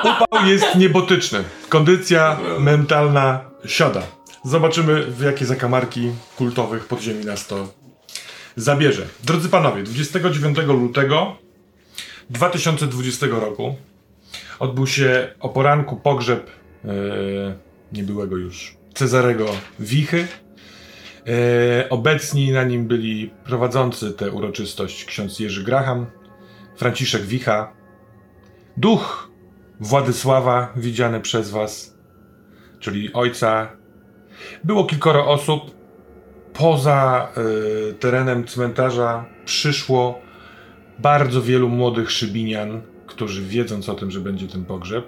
Upał jest niebotyczny. Kondycja mentalna siada. Zobaczymy, w jakie zakamarki kultowych podziemi nas to zabierze. Drodzy panowie, 29 lutego 2020 roku odbył się o poranku pogrzeb e, niebyłego już Cezarego Wichy. E, obecni na nim byli prowadzący tę uroczystość ksiądz Jerzy Graham, Franciszek Wicha, duch Władysława widziany przez was, czyli ojca. Było kilkoro osób. Poza y, terenem cmentarza przyszło bardzo wielu młodych szybinian, którzy wiedząc o tym, że będzie ten pogrzeb,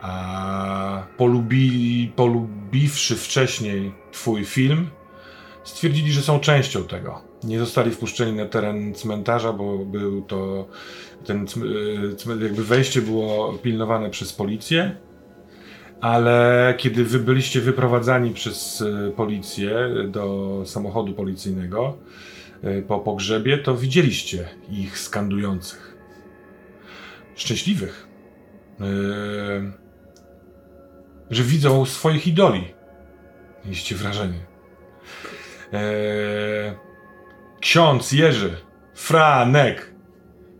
a polubili, polubiwszy wcześniej twój film, stwierdzili, że są częścią tego. Nie zostali wpuszczeni na teren cmentarza, bo był to ten y, jakby wejście było pilnowane przez policję. Ale kiedy wy byliście wyprowadzani przez y, policję do samochodu policyjnego y, po pogrzebie, to widzieliście ich skandujących. Szczęśliwych. Że widzą swoich idoli. Mieliście wrażenie. Eee, ksiądz Jerzy, Franek,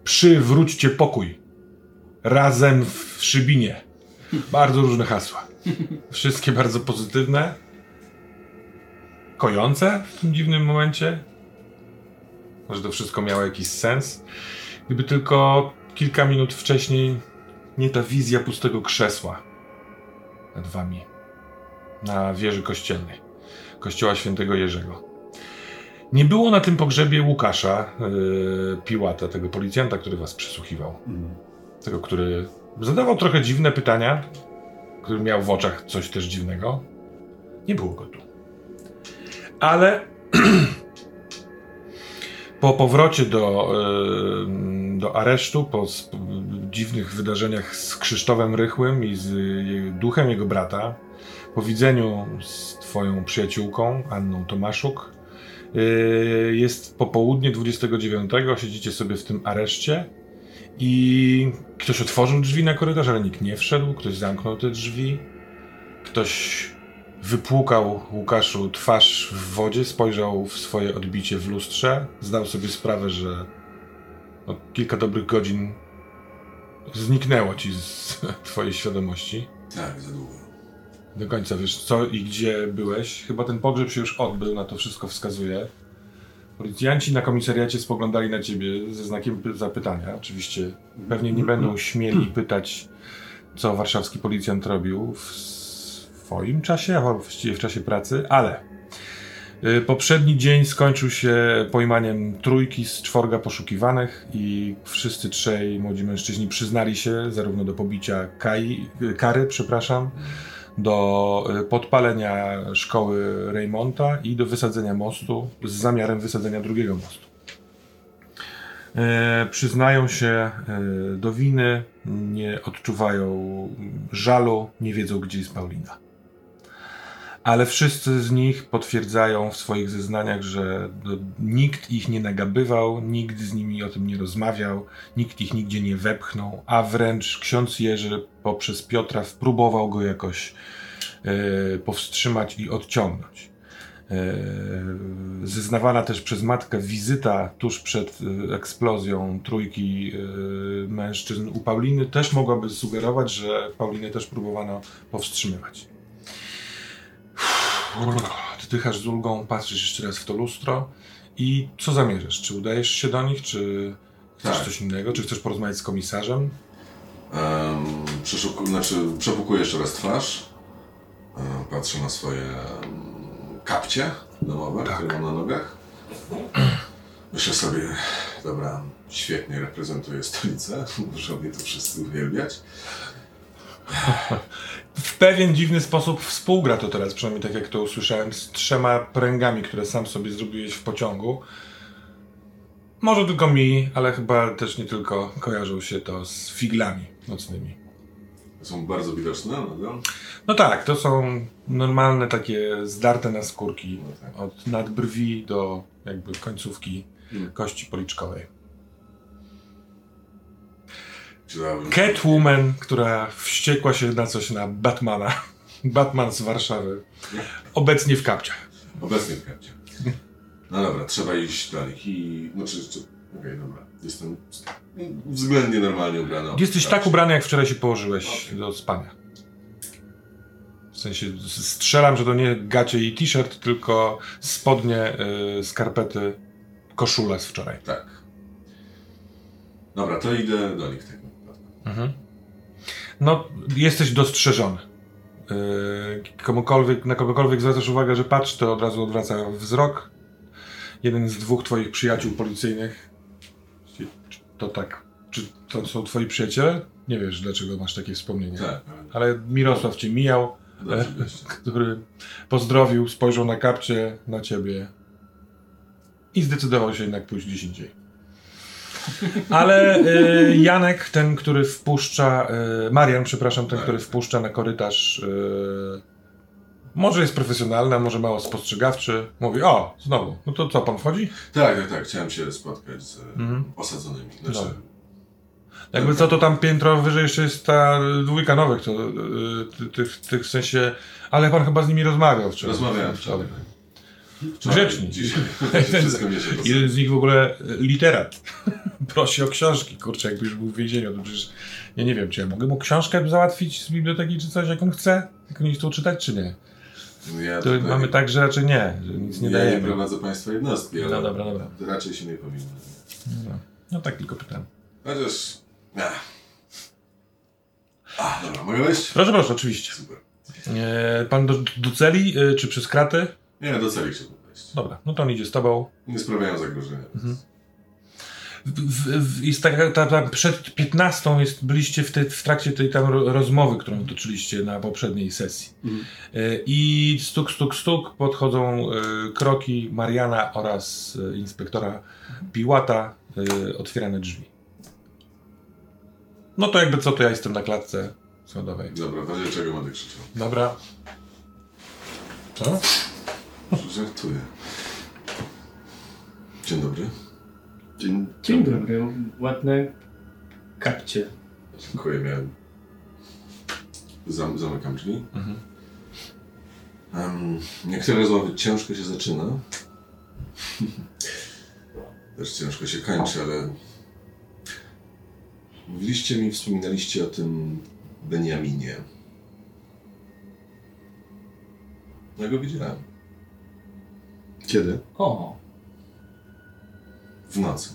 przywróćcie pokój. Razem w Szybinie. Bardzo różne hasła. Wszystkie bardzo pozytywne. Kojące w tym dziwnym momencie. Może to wszystko miało jakiś sens. Gdyby tylko kilka minut wcześniej nie ta wizja pustego krzesła nad wami na wieży kościelnej kościoła świętego Jerzego. Nie było na tym pogrzebie Łukasza yy, Piłata, tego policjanta, który was przesłuchiwał. Mm. Tego, który zadawał trochę dziwne pytania, który miał w oczach coś też dziwnego. Nie było go tu. Ale po powrocie do, yy, do aresztu, po dziwnych wydarzeniach z Krzysztofem Rychłym i z duchem jego brata, po widzeniu z twoją przyjaciółką, Anną Tomaszuk, yy, jest popołudnie 29, siedzicie sobie w tym areszcie i ktoś otworzył drzwi na korytarz, ale nikt nie wszedł, ktoś zamknął te drzwi, ktoś wypłukał Łukaszu twarz w wodzie, spojrzał w swoje odbicie w lustrze, zdał sobie sprawę, że no, kilka dobrych godzin zniknęło ci z twojej świadomości. Tak, za długo do końca wiesz co i gdzie byłeś. Chyba ten pogrzeb się już odbył, na to wszystko wskazuje. Policjanci na komisariacie spoglądali na ciebie ze znakiem zapytania. Oczywiście pewnie nie będą śmieli pytać, co warszawski policjant robił w swoim czasie, a właściwie w czasie pracy, ale y, poprzedni dzień skończył się pojmaniem trójki z czworga poszukiwanych i wszyscy trzej młodzi mężczyźni przyznali się zarówno do pobicia Kai, kary, przepraszam, do y, podpalenia szkoły Raymonta i do wysadzenia mostu z zamiarem wysadzenia drugiego mostu. E, przyznają się e, do winy, nie odczuwają żalu, nie wiedzą, gdzie jest Paulina ale wszyscy z nich potwierdzają w swoich zeznaniach, że nikt ich nie nagabywał, nikt z nimi o tym nie rozmawiał, nikt ich nigdzie nie wepchnął, a wręcz ksiądz Jerzy poprzez Piotra próbował go jakoś e, powstrzymać i odciągnąć. E, zeznawana też przez matkę wizyta tuż przed e, eksplozją trójki mężczyzn u Pauliny też mogłaby sugerować, że Paulinę też próbowano powstrzymywać. Oddychasz z ulgą, patrzysz jeszcze raz w to lustro i co zamierzasz? Czy udajesz się do nich, czy chcesz tak. coś innego? Czy chcesz porozmawiać z komisarzem? Przeszuku, znaczy, przepukuję jeszcze raz twarz. Patrzę na swoje kapcie domowe, tak. które mam na nogach. Myślę sobie, dobra, świetnie reprezentuję stolicę, muszą mnie tu wszyscy uwielbiać. W pewien dziwny sposób współgra to teraz, przynajmniej tak jak to usłyszałem, z trzema pręgami, które sam sobie zrobiłeś w pociągu. Może tylko mi, ale chyba też nie tylko kojarzą się to z figlami nocnymi. Są bardzo widoczne nadal? No tak, to są normalne takie zdarte na skórki. No tak. Od nadbrwi do jakby końcówki hmm. kości policzkowej. Catwoman, która wściekła się na coś na Batmana. Batman z Warszawy. Obecnie w kapciach. Obecnie w kapcie. No dobra, trzeba iść dalej. I... Znaczy, czy... okej, dobra. Jestem względnie normalnie ubrany. Jesteś tak ubrany, jak wczoraj się położyłeś do spania. W sensie strzelam, że to nie gacie i t-shirt, tylko spodnie, y, skarpety, koszula z wczoraj. Tak. Dobra, to idę do nich w wypadku. No, jesteś dostrzeżony. Yy, komukolwiek, na kogokolwiek zwracasz uwagę, że patrz, to od razu odwraca wzrok. Jeden z dwóch twoich przyjaciół policyjnych. Czy To tak. Czy to są twoi przyjaciele? Nie wiesz, dlaczego masz takie wspomnienie. Tak, Ale Mirosław cię mijał, który pozdrowił, spojrzał na kapcie, na ciebie i zdecydował się jednak pójść gdzieś indziej. Ale y, Janek, ten, który wpuszcza, y, Marian, przepraszam, ten, który wpuszcza na korytarz, y, może jest profesjonalny, a może mało spostrzegawczy, mówi, o, znowu, no to co, pan wchodzi? Tak, tak, tak. Chciałem się spotkać z Mhm. osadzonymi. Znaczy, Dobra. Jakby co, to tam piętro wyżej jeszcze jest ta dwójka nowych, to ty- tych, tych w sensie, ale pan chyba z nimi rozmawiał wczoraj. rozmawiałem wczoraj. Grzeczni. Dzisiaj. Jeden z nich w ogóle e, literat. Prosi o książki. Kurczę, jakby już był w więzieniu, to przecież ja nie wiem, czy ja mogę mu książkę załatwić z biblioteki czy coś, jak on chce? Jak oni chcą czytać, czy nie? Ja To tutaj- mamy tak, że raczej nie, że nic nie ja nie dajemy. prowadzę państwa jednostki, ale No dobra, dobra. raczej się nie powinno. No, no tak tylko pytam. Chociaż... Ach. A, dobra, mogę wejść? Proszę, proszę, oczywiście. Super. E, pan do, do celi, e, czy przez kraty? Nie, do celi chciałbym wejść. Dobra, no to on idzie z tobą. Nie sprawiają zagrożenia. Mhm. W, w, jest taka, ta, ta, przed 15 jest, byliście w, te, w trakcie tej tam ro- rozmowy, którą toczyliście na poprzedniej sesji. E, I stuk, stuk, stuk podchodzą e, kroki Mariana oraz e, inspektora Piłata, otwierane drzwi. No to jakby co, to ja jestem na klatce schodowej. Dobra, w razie czego będę krzyczał. Dobra. Co? Żartuję. Dzień dobry. Dzień, Dzień dobry, ładne kapcie. Dziękuję, miałem... Zam, zamykam drzwi. Mhm. Um, niektóre rozmowy ciężko się zaczyna. Też ciężko się kończy, ale... Mówiliście mi, wspominaliście o tym Beniaminie. Ja go widziałem. Kiedy? O, W nocy.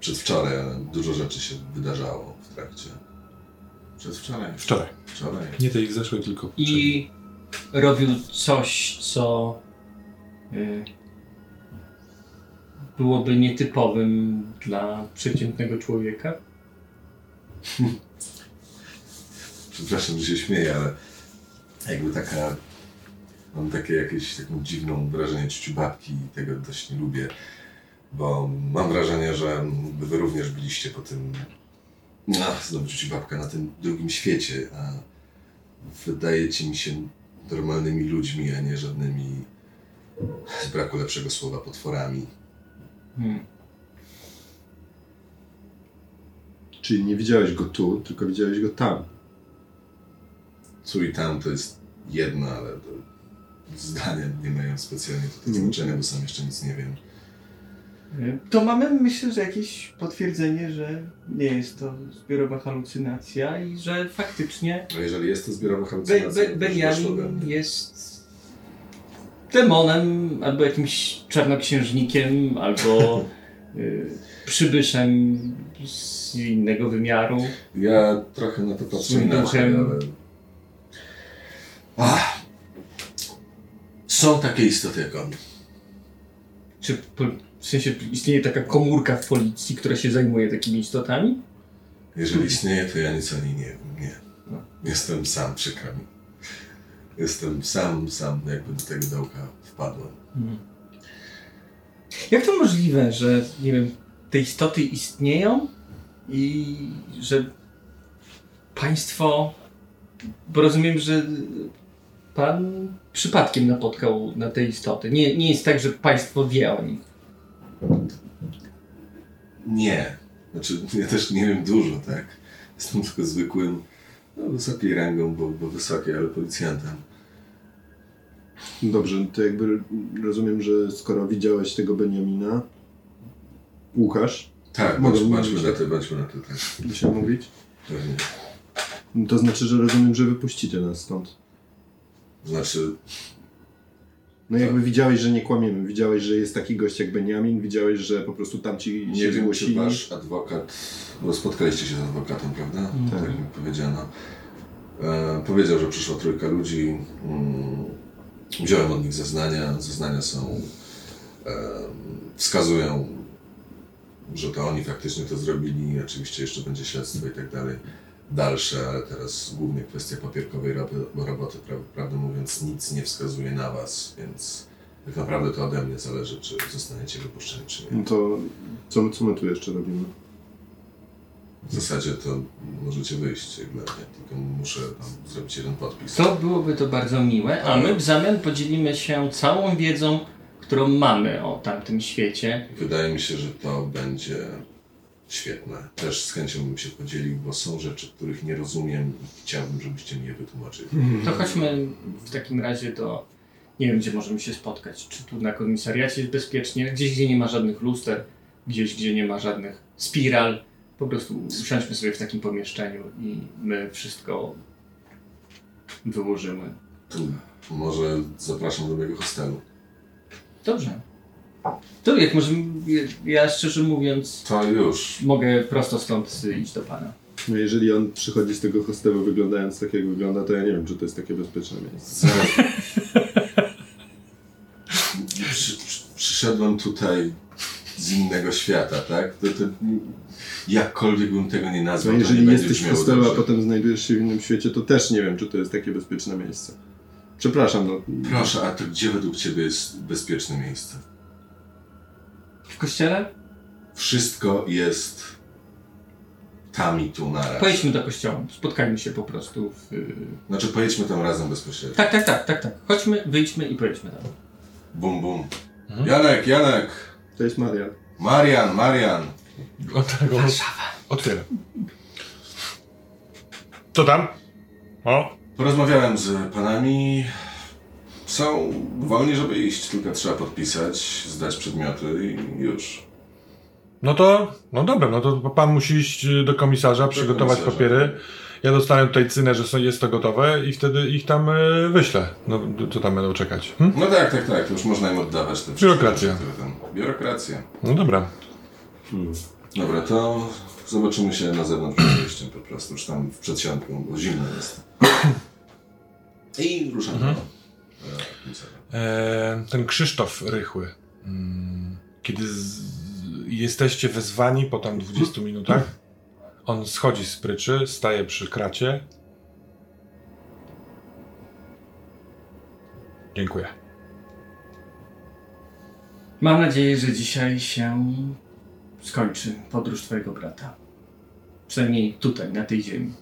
Przedwczoraj, ale dużo rzeczy się wydarzało w trakcie. Przedwczoraj. Wczoraj. Wczoraj. Nie tej zeszłej, tylko i robił coś, co y, byłoby nietypowym dla przeciętnego człowieka. Przepraszam, że się śmieję, ale jakby taka. Mam takie jakieś taką dziwną wrażenie ciuciu babki i tego dość nie lubię, bo mam wrażenie, że wy również byliście po tym. No, znowu ciuciu babka na tym drugim świecie, a wydajecie mi się normalnymi ludźmi, a nie żadnymi, z braku lepszego słowa, potworami. Hmm. Czyli nie widziałeś go tu, tylko widziałeś go tam. Tu i tam to jest jedno, ale to zdania nie mają specjalnie tutaj znaczenia, bo sam jeszcze nic nie wiem. Y, To mamy, myślę, że jakieś potwierdzenie, że nie jest to zbiorowa halucynacja i że faktycznie A jeżeli jest to zbiorowa Be, halucynacja, Be, we Benjamin jest demonem, albo jakimś czarnoksiężnikiem, albo y, przybyszem z innego wymiaru. Ja trochę na to patrzę inaczej, duchem. ale... Ach. Są takie istoty jak on. Czy po, w sensie istnieje taka komórka w policji, która się zajmuje takimi istotami? Jeżeli istnieje, to ja nic o niej nie wiem. Nie. No. Jestem sam, przykro mi. Jestem sam, sam jakby do tego dołka wpadłem. Jak to możliwe, że nie wiem, te istoty istnieją i że państwo. Bo rozumiem, że pan przypadkiem napotkał na te istoty. Nie, nie jest tak, że państwo wie o nich. Nie. Znaczy, ja też nie wiem dużo, tak? Jestem tylko zwykłym, no, wysokiej rangą, bo, bo wysokiej, ale policjantem. Dobrze, to jakby rozumiem, że skoro widziałeś tego Beniamina, Łukasz, Tak, Mogę bądźmy na to, bądźmy na to, tak. mówić, Pewnie. no to znaczy, że rozumiem, że wypuścicie nas stąd. Znaczy, No jakby widziałeś, że nie kłamiemy, widziałeś, że jest taki gość jak Beniamin, widziałeś, że po prostu tamci nie się wiem, czy zgłosili. wasz adwokat, bo spotkaliście się z adwokatem, prawda? Tak. Tak mi powiedziano. E, powiedział, że przyszła trójka ludzi. Mm, wziąłem od nich zeznania. Zeznania są, e, wskazują, że to oni faktycznie to zrobili. Oczywiście jeszcze będzie śledztwo i tak dalej. Dalsze, ale teraz głównie kwestia papierkowej rob- roboty, pra- prawdę mówiąc, nic nie wskazuje na was, więc tak naprawdę to ode mnie zależy, czy zostaniecie wypuszczeni, czy nie. No to co, co my tu jeszcze robimy? W zasadzie to możecie wyjść jak dla mnie, tylko muszę tam zrobić jeden podpis. To byłoby to bardzo miłe, a my w zamian podzielimy się całą wiedzą, którą mamy o tamtym świecie. Wydaje mi się, że to będzie świetne. Też z chęcią bym się podzielił, bo są rzeczy, których nie rozumiem i chciałbym, żebyście mi je wytłumaczyli. To chodźmy w takim razie do. Nie wiem, gdzie możemy się spotkać. Czy tu na komisariacie jest bezpiecznie, gdzieś, gdzie nie ma żadnych luster, gdzieś, gdzie nie ma żadnych spiral. Po prostu usiądźmy sobie w takim pomieszczeniu i my wszystko wyłożymy. Może zapraszam do mojego hostelu. Dobrze. To jak możemy. Ja szczerze mówiąc, To już. mogę prosto stąd iść do pana. No jeżeli on przychodzi z tego hostelu wyglądając tak jak wygląda, to ja nie wiem, czy to jest takie bezpieczne miejsce. Przy, przy, przyszedłem tutaj z innego świata, tak? To, to, jakkolwiek bym tego nie No nazwał, to nie jeżeli będzie jesteś w hostelu, a potem znajdujesz się w innym świecie, to też nie wiem, czy to jest takie bezpieczne miejsce. Przepraszam, no. Proszę, a to gdzie według Ciebie jest bezpieczne miejsce? W kościele? Wszystko jest tam i tu naraz. Pojedźmy do kościoła. Spotkajmy się po prostu w. Znaczy pojedźmy tam razem bezpośrednio. Tak, tak, tak, tak, tak. Chodźmy, wyjdźmy i pojedźmy tam. Bum, bum. Janek, Janek! To jest Marian. Marian, Marian! Od tego otwieram. Co tam? O, Porozmawiałem z panami. Są wolni, żeby iść, tylko trzeba podpisać, zdać przedmioty i już. no to, no dobra, no to pan musi iść do komisarza, przygotować komisarza. papiery. Ja dostanę tutaj cynę, że są- jest to gotowe i wtedy ich tam e, wyślę. No, co tam będą czekać? Hm? No tak, tak, tak, to już można im oddawać te Biurokracja. wszystkie rzeczy, które tam- Biurokracja. No dobra. Dobra, to zobaczymy się na zewnątrz przed wyjściem po prostu, już tam w przedsionku, bo zimno jest. I ruszamy ten Krzysztof Rychły. Mm, Kiedy jesteście wezwani po tam 20 minutach, on schodzi z pryczy, staje przy kracie. Dziękuję. Mam nadzieję, że dzisiaj się skończy podróż twojego brata. Przynajmniej tutaj, na tej ziemi.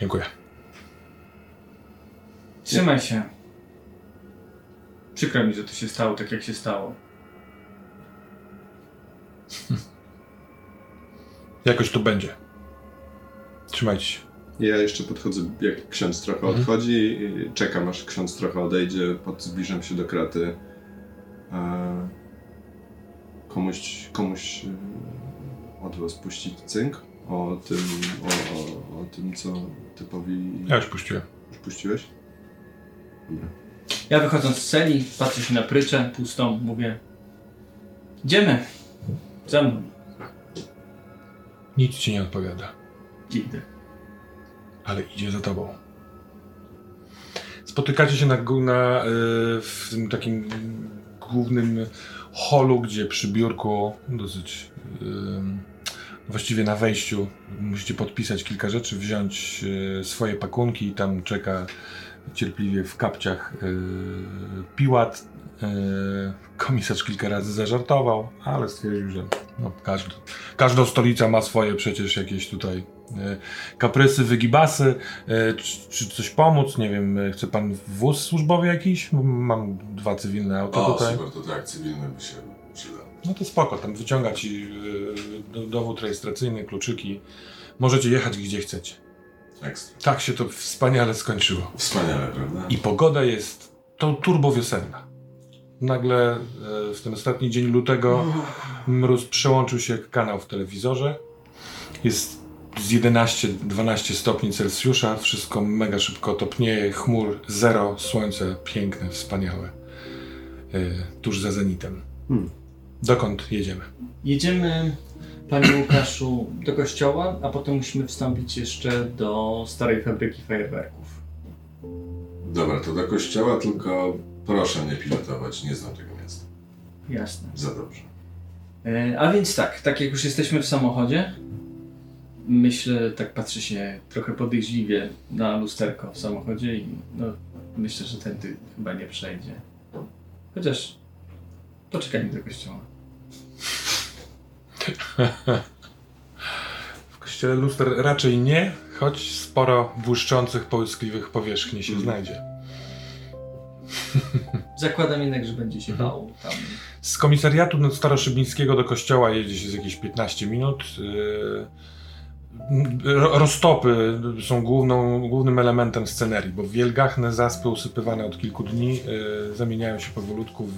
Dziękuję. Trzymaj się. Przykro mi, że to się stało tak, jak się stało. Jakoś to będzie. Trzymajcie się. Ja jeszcze podchodzę, jak ksiądz trochę odchodzi, i czekam aż ksiądz trochę odejdzie, pod, zbliżam się do kraty. E, komuś, komuś e, od was puścić cynk o tym, o, o, o tym co typowi Ja już puściłem. już puściłeś? Dobra. Ja wychodząc z celi, patrzę się na pryczę pustą, mówię Idziemy. Za mną. Nic ci nie odpowiada, Idę. ale idzie za tobą. Spotykacie się na, na, y, w tym takim głównym holu, gdzie przy biurku dosyć y, właściwie na wejściu musicie podpisać kilka rzeczy, wziąć y, swoje pakunki i tam czeka cierpliwie w kapciach y, Piłat. Y, komisarz kilka razy zażartował, ale stwierdził, że no, każdy, każda stolica ma swoje przecież jakieś tutaj y, kaprysy, wygibasy. Czy, czy coś pomóc? Nie wiem, chce pan wóz służbowy jakiś? Mam dwa cywilne auta O, tutaj. super, to tak, cywilny by się przydał. No to spoko, tam wyciąga ci do- dowód rejestracyjny, kluczyki. Możecie jechać gdzie chcecie. Ekstra. Tak się to wspaniale skończyło. Wspaniale, prawda? I pogoda jest to turbo wiosenna. Nagle e, w ten ostatni dzień lutego mróz przełączył się jak kanał w telewizorze. Jest z 11-12 stopni Celsjusza, wszystko mega szybko topnieje, chmur zero, słońce piękne, wspaniałe. E, tuż za zenitem. Hmm. Dokąd jedziemy? Jedziemy, panie Łukaszu, do kościoła, a potem musimy wstąpić jeszcze do starej fabryki fajerwerków. Dobra, to do kościoła, tylko proszę nie pilotować, nie znam tego miasta. Jasne. Za dobrze. E, A więc tak, tak jak już jesteśmy w samochodzie, myślę, tak patrzę się trochę podejrzliwie na lusterko w samochodzie i no, myślę, że tędy chyba nie przejdzie. Chociaż poczekajmy do kościoła. W kościele luster raczej nie, choć sporo błyszczących, połyskliwych powierzchni się znajdzie. Zakładam jednak, że będzie się bał tam. Z komisariatu Staroszybińskiego do kościoła jedzie się z jakieś 15 minut. Yy, ro- Roztopy są główną, głównym elementem scenerii, bo wielgachne zaspy usypywane od kilku dni yy, zamieniają się powolutku w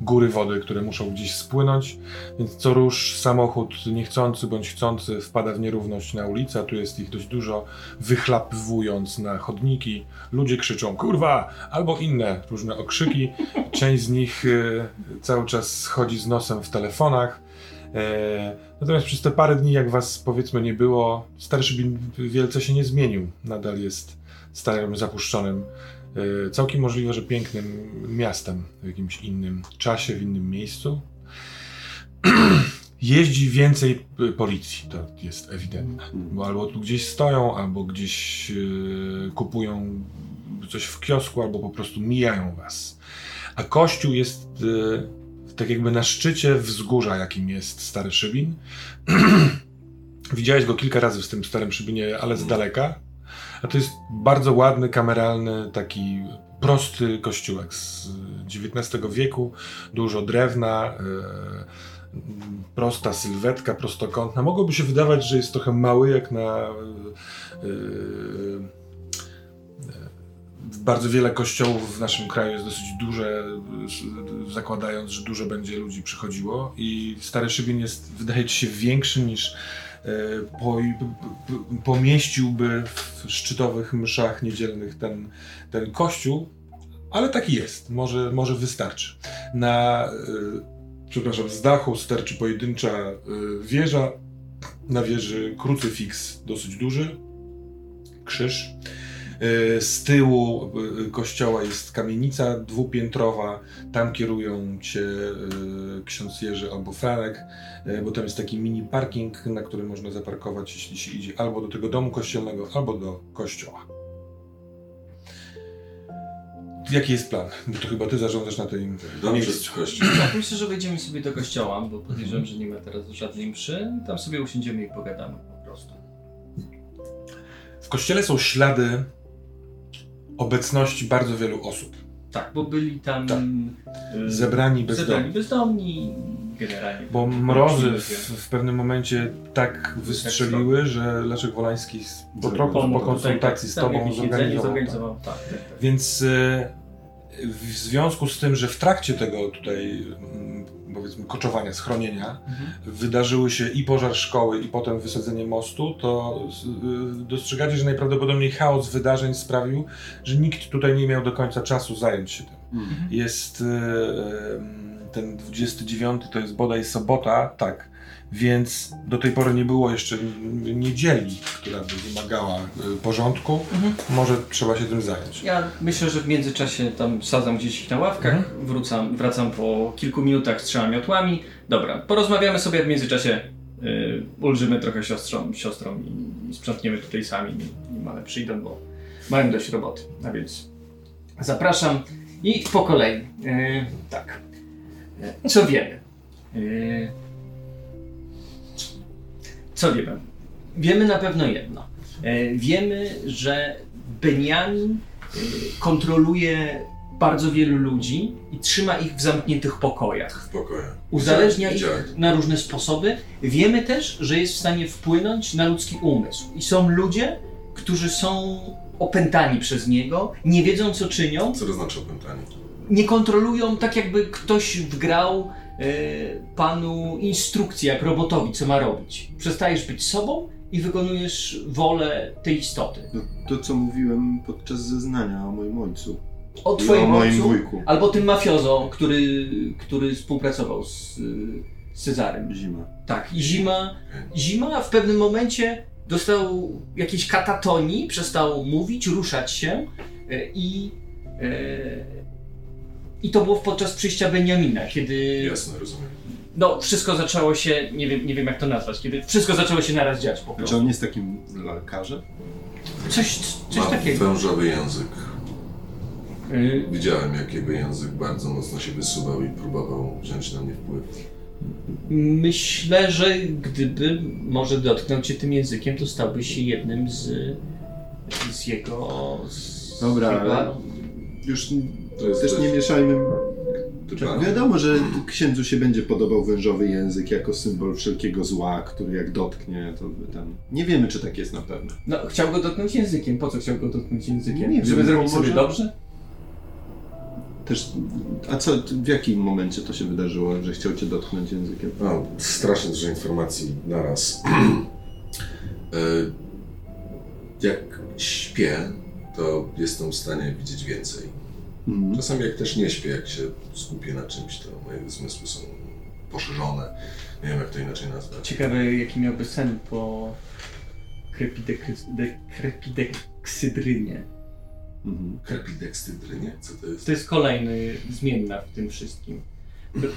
góry wody, które muszą gdzieś spłynąć, więc co rusz samochód niechcący bądź chcący wpada w nierówność na ulicę, tu jest ich dość dużo, wychlapywując na chodniki. Ludzie krzyczą kurwa albo inne różne okrzyki. Część z nich e, cały czas chodzi z nosem w telefonach. E, natomiast przez te parę dni, jak was powiedzmy nie było, Stary Szybin wielce się nie zmienił. Nadal jest starym, zapuszczonym, całkiem możliwe, że pięknym miastem w jakimś innym czasie, w innym miejscu. Jeździ więcej policji, to jest ewidentne. Bo albo tu gdzieś stoją, albo gdzieś y, kupują coś w kiosku, albo po prostu mijają was. A kościół jest y, tak jakby na szczycie wzgórza, jakim jest Stary Szybin. Widziałeś go kilka razy w tym Starym Szybinie, ale z daleka. A to jest bardzo ładny, kameralny, taki prosty kościółek z XIX wieku. Dużo drewna, y, prosta sylwetka, prostokątna. Mogłoby się wydawać, że jest trochę mały, jak na y, y, bardzo wiele kościołów w naszym kraju jest dosyć duże, zakładając, że dużo będzie ludzi przychodziło i Stary Szybin jest, wydaje ci się, większy niż po, p- p- pomieściłby w szczytowych mszach niedzielnych ten, ten kościół, ale taki jest, może, może wystarczy. Na, e, przepraszam, z dachu sterczy pojedyncza e, wieża, na wieży krucyfiks dosyć duży, krzyż. E, Z tyłu e, kościoła jest kamienica dwupiętrowa. Tam kierują cię e, ksiądz Jerzy albo Franek, bo tam jest taki mini parking, na którym można zaparkować, jeśli się idzie albo do tego domu kościelnego, albo do kościoła. Jaki jest plan? Bo to chyba ty zarządzasz na tym Dobrze, miejscu. kościół. Tak, myślę, że wejdziemy sobie do kościoła, bo podejrzewam, że nie ma teraz żadnej mszy. Tam sobie usiądziemy i pogadamy po prostu. W kościele są ślady obecności bardzo wielu osób. Tak, bo byli tam Tak. y, Zebrani bezdomni. zebrani bezdomni generalnie. Bo mrozy w, w pewnym momencie tak wystrzeliły, że Leszek Wolański z- po po konsultacji z tam tobą zorganizował. zorganizował. Tak, tak, tak. Więc e, w związku z tym, że w trakcie tego tutaj mm, powiedzmy koczowania, schronienia Mhm. wydarzyły się i pożar szkoły i potem wysadzenie mostu, to y, dostrzegacie, że najprawdopodobniej chaos wydarzeń sprawił, że nikt tutaj nie miał do końca czasu zająć się tym. Jest y, y, ten 29, to jest bodaj sobota, tak. Więc do tej pory nie było jeszcze niedzieli, która by wymagała y, porządku. Mhm. Może trzeba się tym zająć. Ja myślę, że w międzyczasie tam sadzam gdzieś na ławkach, Mhm. wrócam, wracam po kilku minutach z trzema miotłami. Dobra, porozmawiamy sobie w międzyczasie. Yy, ulżymy trochę siostrom, siostrom i, sprzątniemy tutaj sami, nim, ale przyjdą, bo mają dość roboty. A więc zapraszam i po kolei. Yy, tak. Co wiemy? Yy, co wiemy? Wiemy na pewno jedno. Yy, wiemy, że Beniamin y, kontroluje bardzo wielu ludzi i trzyma ich w zamkniętych pokojach. W pokoju. Uzależnia ich na różne sposoby. Wiemy też, że jest w stanie wpłynąć na ludzki umysł. I są ludzie, którzy są opętani przez niego, nie wiedzą co czynią, Co to znaczy opętanie? nie kontrolują tak jakby ktoś wgrał e, panu instrukcję jak robotowi, co ma robić. Przestajesz być sobą i wykonujesz wolę tej istoty. No, to, co mówiłem podczas zeznania o moim ojcu. O I o twoim moim ojcu, wujku. albo tym mafiozo, który, który współpracował z, y, z Cezarem. Zima. Tak, i Zima, Zima w pewnym momencie dostał jakiejś katatonii, przestał mówić, ruszać się e, i, i to było podczas przyjścia Beniamina, kiedy Jasne, rozumiem. no, wszystko zaczęło się, nie wiem, nie wiem jak to nazwać, kiedy wszystko zaczęło się naraz dziać po Czy prostu. on jest takim lekarzem? Coś, coś Ma takiego. wężowy język. Y, Widziałem, jak jego język bardzo mocno się wysuwał i próbował wziąć na mnie wpływ. Myślę, że gdyby może dotknął cię tym językiem, to stałbyś się jednym z, z jego... Z Dobra, jego, ale- Już To jest też też- nie mieszajmy. Typa- Wiadomo, że księdzu się będzie podobał wężowy język jako symbol wszelkiego zła, który jak dotknie, to by tam... Nie wiemy, czy tak jest na pewno. No, chciał go dotknąć językiem. Po co chciał go dotknąć językiem? Nie wiem, Żeby no zrobić może- sobie dobrze? Też, a co, w jakim momencie to się wydarzyło, że chciał cię dotknąć językiem? No, strasznie dużo informacji naraz. E, jak śpię, to jestem w stanie widzieć więcej. Mhm. Czasami jak też nie śpię, jak się skupię na czymś, to moje zmysły są poszerzone. Nie wiem jak to inaczej nazwać. Ciekawe, jaki miałby sen po krepidek- de- krepideksydrynie. Mhm. Krepidekstydrynie? Co to jest? To jest kolejny zmienna w tym wszystkim.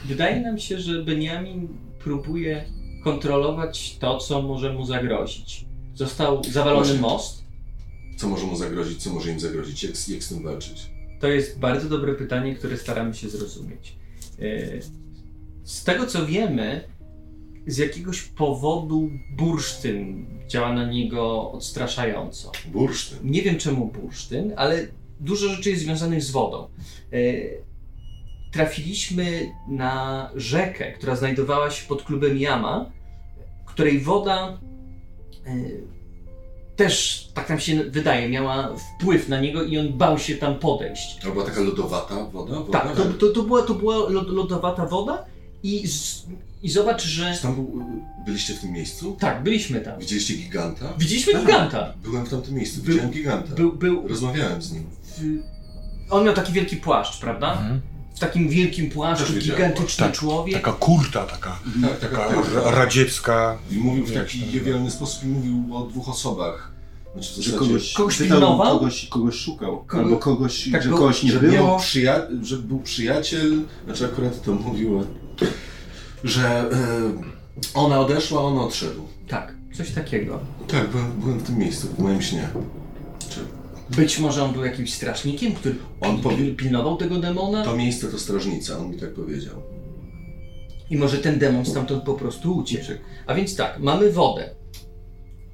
Wydaje nam się, że Beniamin próbuje kontrolować to, co może mu zagrozić. Został zawalony Właśnie. most. Co może mu zagrozić, co może im zagrozić, jak, jak z tym walczyć? To jest bardzo dobre pytanie, które staramy się zrozumieć. E, Z tego co wiemy, z jakiegoś powodu bursztyn działa na niego odstraszająco. Bursztyn. Nie wiem czemu bursztyn, ale dużo rzeczy jest związanych z wodą. E, Trafiliśmy na rzekę, która znajdowała się pod klubem Jama, której woda e, też, tak nam się wydaje, miała wpływ na niego i on bał się tam podejść. To była taka lodowata woda? woda? Tak, to, to, to, była, to była lod- lodowata woda i, z, i zobacz, że... Tam był, byliście w tym miejscu? Tak, byliśmy tam. Widzieliście giganta? Widzieliśmy Tak. giganta. Byłem w tamtym miejscu, Był- widziałem giganta. Był, był Rozmawiałem z nim. w... On miał taki wielki płaszcz, prawda? Mhm. W takim wielkim płaszczu, gigantyczny płaszcz. człowiek. Taka kurta, taka, Tak, taka, taka ra- radziecka. I mówił w taki nazywa? niewielny sposób i mówił o dwóch osobach. Znaczy Że zasadzie, kogoś, Kogoś pilnował? Kogoś, kogoś szukał. Kogo- Albo kogoś, Tak, że kogoś nie że, było. przyja- że był przyjaciel, znaczy akurat to mówił, że e, ona odeszła, on odszedł. Tak, coś takiego. Tak, byłem, byłem w tym miejscu, w moim śnie. Czy Być może on był jakimś strażnikiem, który On powie- pilnował tego demona to miejsce to strażnica, on mi tak powiedział. i może ten demon stamtąd po prostu uciekł. A więc tak, mamy wodę,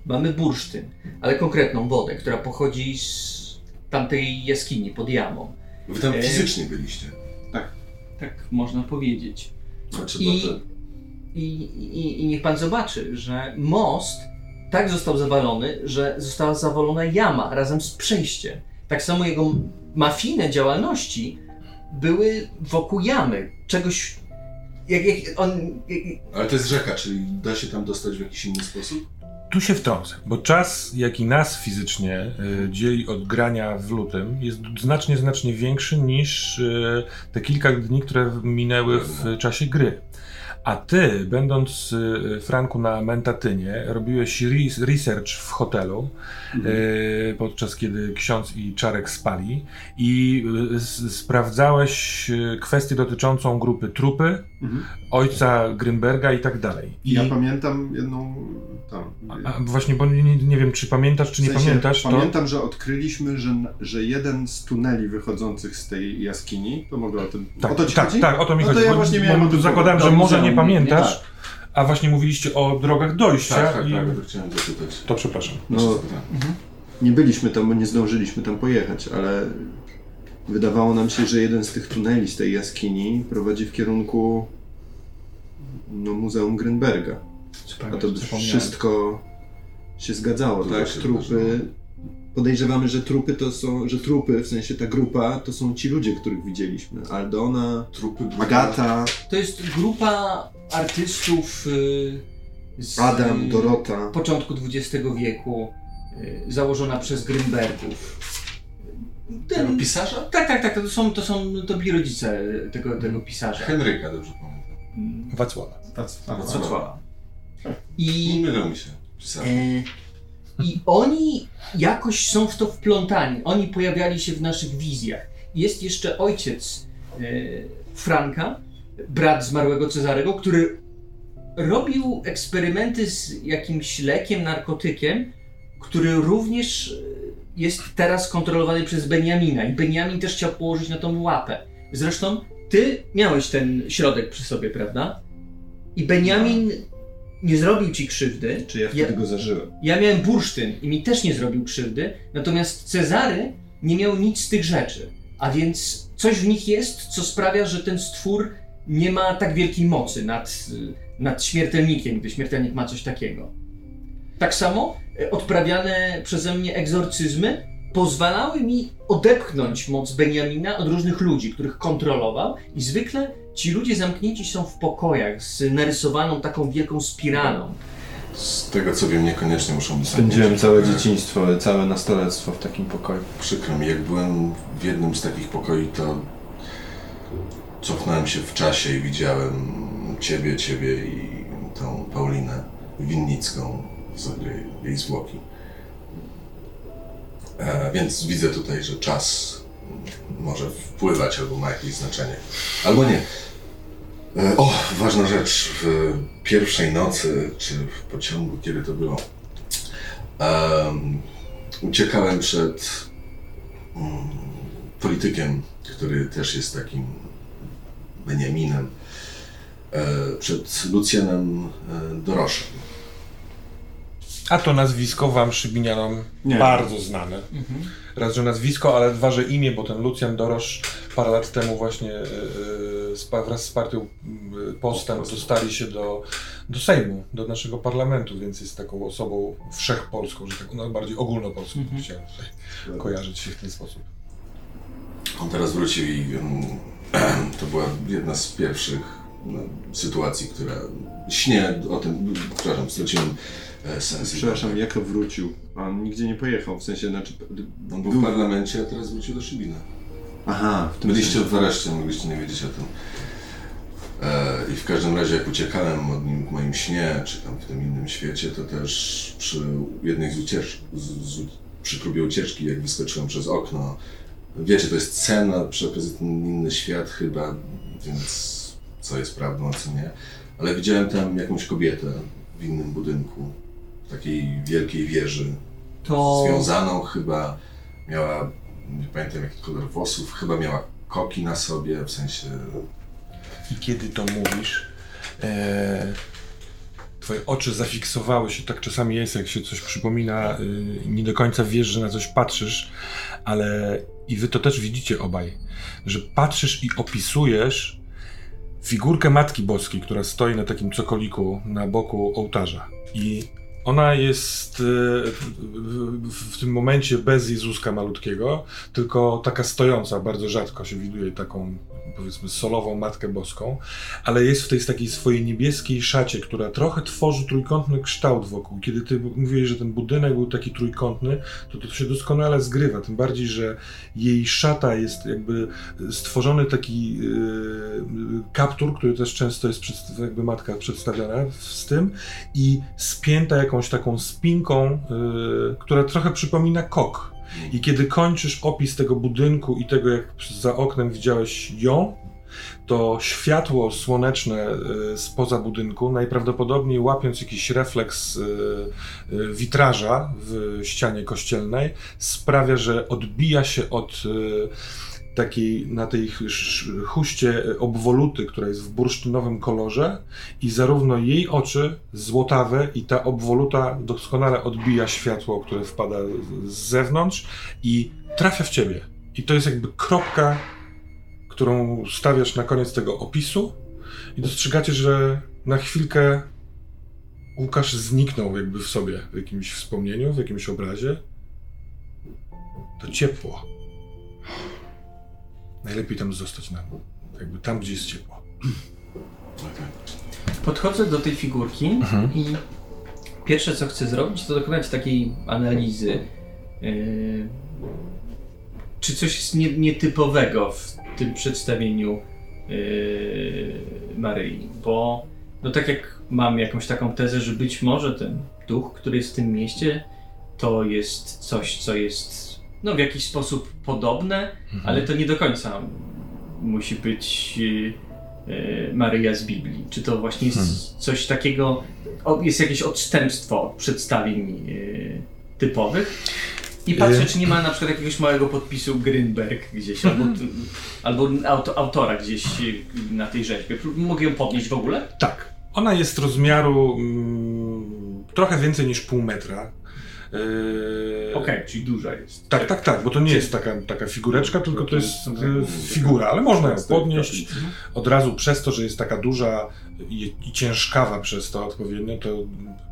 mamy bursztyn, ale konkretną wodę, która pochodzi z tamtej jaskini pod jamą. Wy tam E, fizycznie byliście. Tak można powiedzieć. Znaczy, I- to, I, i, I niech pan zobaczy, że most tak został zawalony, że została zawalona jama razem z przejściem. Tak samo jego mafijne działalności były wokół jamy. Czegoś. Jak, jak on. Jak, ale to jest rzeka, czyli da się tam dostać w jakiś inny sposób? Tu się wtrącę, bo czas, jaki nas fizycznie y, dzieli od grania w lutym, jest znacznie, znacznie większy niż y, te kilka dni, które minęły w czasie gry. A ty, będąc y, Franku na Mentatynie, robiłeś re- research w hotelu, y, podczas kiedy ksiądz i Czarek spali i y, sprawdzałeś y, kwestię dotyczącą grupy trupy, Mhm. ojca Grynberga i tak dalej. I Ja pamiętam jedną tam. a, właśnie, bo nie, nie wiem, czy pamiętasz, czy nie W sensie, pamiętasz, to... Pamiętam, że odkryliśmy, że, że jeden z tuneli wychodzących z tej jaskini, to mogę o tym. Tak, o to ci tak, chodzi? tak, o to mi No to chodzi. ja bo- właśnie bo miałem o tym zakładałem, że może nie pamiętasz, tak. a właśnie mówiliście o drogach dojścia Tak, tak, i... tak, to chciałem zapytać. To przepraszam. No, tak. nie byliśmy tam, bo nie zdążyliśmy tam pojechać, ale wydawało nam się, że jeden z tych tuneli z tej jaskini prowadzi w kierunku no, Muzeum Grünberga. A to by wszystko się zgadzało, To tak? się Trupy. Podejrzewamy, że trupy to są, że trupy, w sensie ta grupa, to są ci ludzie, których widzieliśmy. Aldona, Trupy Agata, To jest grupa artystów y, z Adam, Dorota. początku XX wieku, y, założona przez Grünbergów. Tego Ten, pisarza? tak, tak, tak, to są, to są, to byli rodzice tego, tego pisarza. Henryka, dobrze pamiętam. Wacława. Wacława. I Nie mylą mi się. Pisarze. E, I oni jakoś są w to wplątani. Oni pojawiali się w naszych wizjach. Jest jeszcze ojciec e, Franka, brat zmarłego Cezarego, który robił eksperymenty z jakimś lekiem, narkotykiem, który również e, jest teraz kontrolowany przez Beniamina. I Beniamin też chciał położyć na tą łapę. Zresztą ty miałeś ten środek przy sobie, prawda? I Beniamin nie zrobił ci krzywdy. Czy ja wtedy go zażyłem? Ja miałem bursztyn i mi też nie zrobił krzywdy, natomiast Cezary nie miał nic z tych rzeczy. A więc coś w nich jest, co sprawia, że ten stwór nie ma tak wielkiej mocy nad, nad śmiertelnikiem, gdy śmiertelnik ma coś takiego. Tak samo y, odprawiane przeze mnie egzorcyzmy pozwalały mi odepchnąć moc Beniamina od różnych ludzi, których kontrolował i zwykle ci ludzie zamknięci są w pokojach z narysowaną taką wielką spiralą. Z tego co wiem, niekoniecznie muszą być Spędziłem zamknięci. całe E, dzieciństwo, całe nastolectwo w takim pokoju. Przykro mi, jak byłem w jednym z takich pokoi, to cofnąłem się w czasie i widziałem ciebie, ciebie i tą Paulinę Winnicką, sobie jej zwłoki. E, więc widzę tutaj, że czas może wpływać albo ma jakieś znaczenie. Albo nie. E, o, ważna rzecz. W pierwszej nocy, czy w pociągu, kiedy to było, em, uciekałem przed mm, politykiem, który też jest takim Beniaminem, e, przed Lucjanem Doroszem. A to nazwisko wam Szybinianom Nie. bardzo znane. Raz, że nazwisko, ale dwa, że imię, bo ten Lucjan Dorosz parę lat temu właśnie spa- wraz z partią e, Postęp dostali się do, do Sejmu, do naszego parlamentu, więc jest taką osobą wszechpolską, że tak no, bardziej ogólnopolską Mhm. chciałem tutaj kojarzyć się w ten sposób. On teraz wrócił i mm, to była jedna z pierwszych no, sytuacji, która śnie o tym, przepraszam, straciłem e. Przepraszam, jak to wrócił? On nigdzie nie pojechał, w sensie, znaczy... On był w parlamencie, a teraz wrócił do Szybina. Aha, w tym Byliście sensie. w areszcie, mogliście nie wiedzieć o tym. E, I w każdym razie, jak uciekałem od nim w moim śnie, czy tam w tym innym świecie, to też przy jednej z ucieczek, przy próbie ucieczki, jak wyskoczyłem przez okno, wiecie, to jest scena, przy okazji ten inny świat chyba, więc co jest prawdą, a co nie. Ale widziałem tam jakąś kobietę w innym budynku, takiej wielkiej wieży, To związaną chyba, miała, nie pamiętam jaki kolor włosów, chyba miała koki na sobie, w sensie I kiedy to mówisz, e, twoje oczy zafiksowały się, tak czasami jest, jak się coś przypomina, y, nie do końca wiesz, że na coś patrzysz, ale i wy to też widzicie obaj, że patrzysz i opisujesz figurkę Matki Boskiej, która stoi na takim cokoliku na boku ołtarza. I ona jest e, w, tym momencie bez Jezuska malutkiego, tylko taka stojąca, bardzo rzadko się widuje taką, powiedzmy, solową Matkę Boską, ale jest w tej takiej swojej niebieskiej szacie, która trochę tworzy trójkątny kształt wokół. Kiedy ty mówiłeś, że ten budynek był taki trójkątny, to to się doskonale zgrywa, tym bardziej, że jej szata jest jakby stworzony taki yy, kaptur, który też często jest przedst- jakby matka przedstawiona z tym i spięta jakąś taką spinką, yy, która trochę przypomina kok. I kiedy kończysz opis tego budynku i tego, jak za oknem widziałeś ją, to światło słoneczne y, spoza budynku, najprawdopodobniej łapiąc jakiś refleks y, y, witraża w ścianie kościelnej, sprawia, że odbija się od takiej, na tej huście obwoluty, która jest w bursztynowym kolorze i zarówno jej oczy złotawe i ta obwoluta doskonale odbija światło, które wpada z zewnątrz i trafia w ciebie. I to jest jakby kropka, którą stawiasz na koniec tego opisu i dostrzegacie, że na chwilkę Łukasz zniknął jakby w sobie, w jakimś wspomnieniu, w jakimś obrazie. To ciepło. Najlepiej tam zostać na, jakby tam, gdzie jest ciepło. Podchodzę do tej figurki i pierwsze co chcę zrobić, to dokonać takiej analizy. Yy, czy coś jest nie, nietypowego w tym przedstawieniu yy, Maryi? Bo no tak jak mam jakąś taką tezę, że być może ten duch, który jest w tym mieście, to jest coś, co jest no, w jakiś sposób podobne, ale to nie do końca musi być yy, Maryja z Biblii. Czy to właśnie jest coś takiego, o, jest jakieś odstępstwo od przedstawień yy, typowych? I patrzę, Yy. czy nie ma na przykład jakiegoś małego podpisu Grünberg gdzieś, albo, albo auto, autora gdzieś yy, na tej rzeźbie. Mogę ją podnieść w ogóle? Tak. Ona jest rozmiaru mm, trochę więcej niż pół metra. Yy, Okej, czyli duża jest. Tak, tak, tak, bo to nie jest taka, taka figureczka, tylko to jest tak, e, figura, ale można ją podnieść kaplicy. od razu przez to, że jest taka duża i, i ciężkawa przez to odpowiednio, to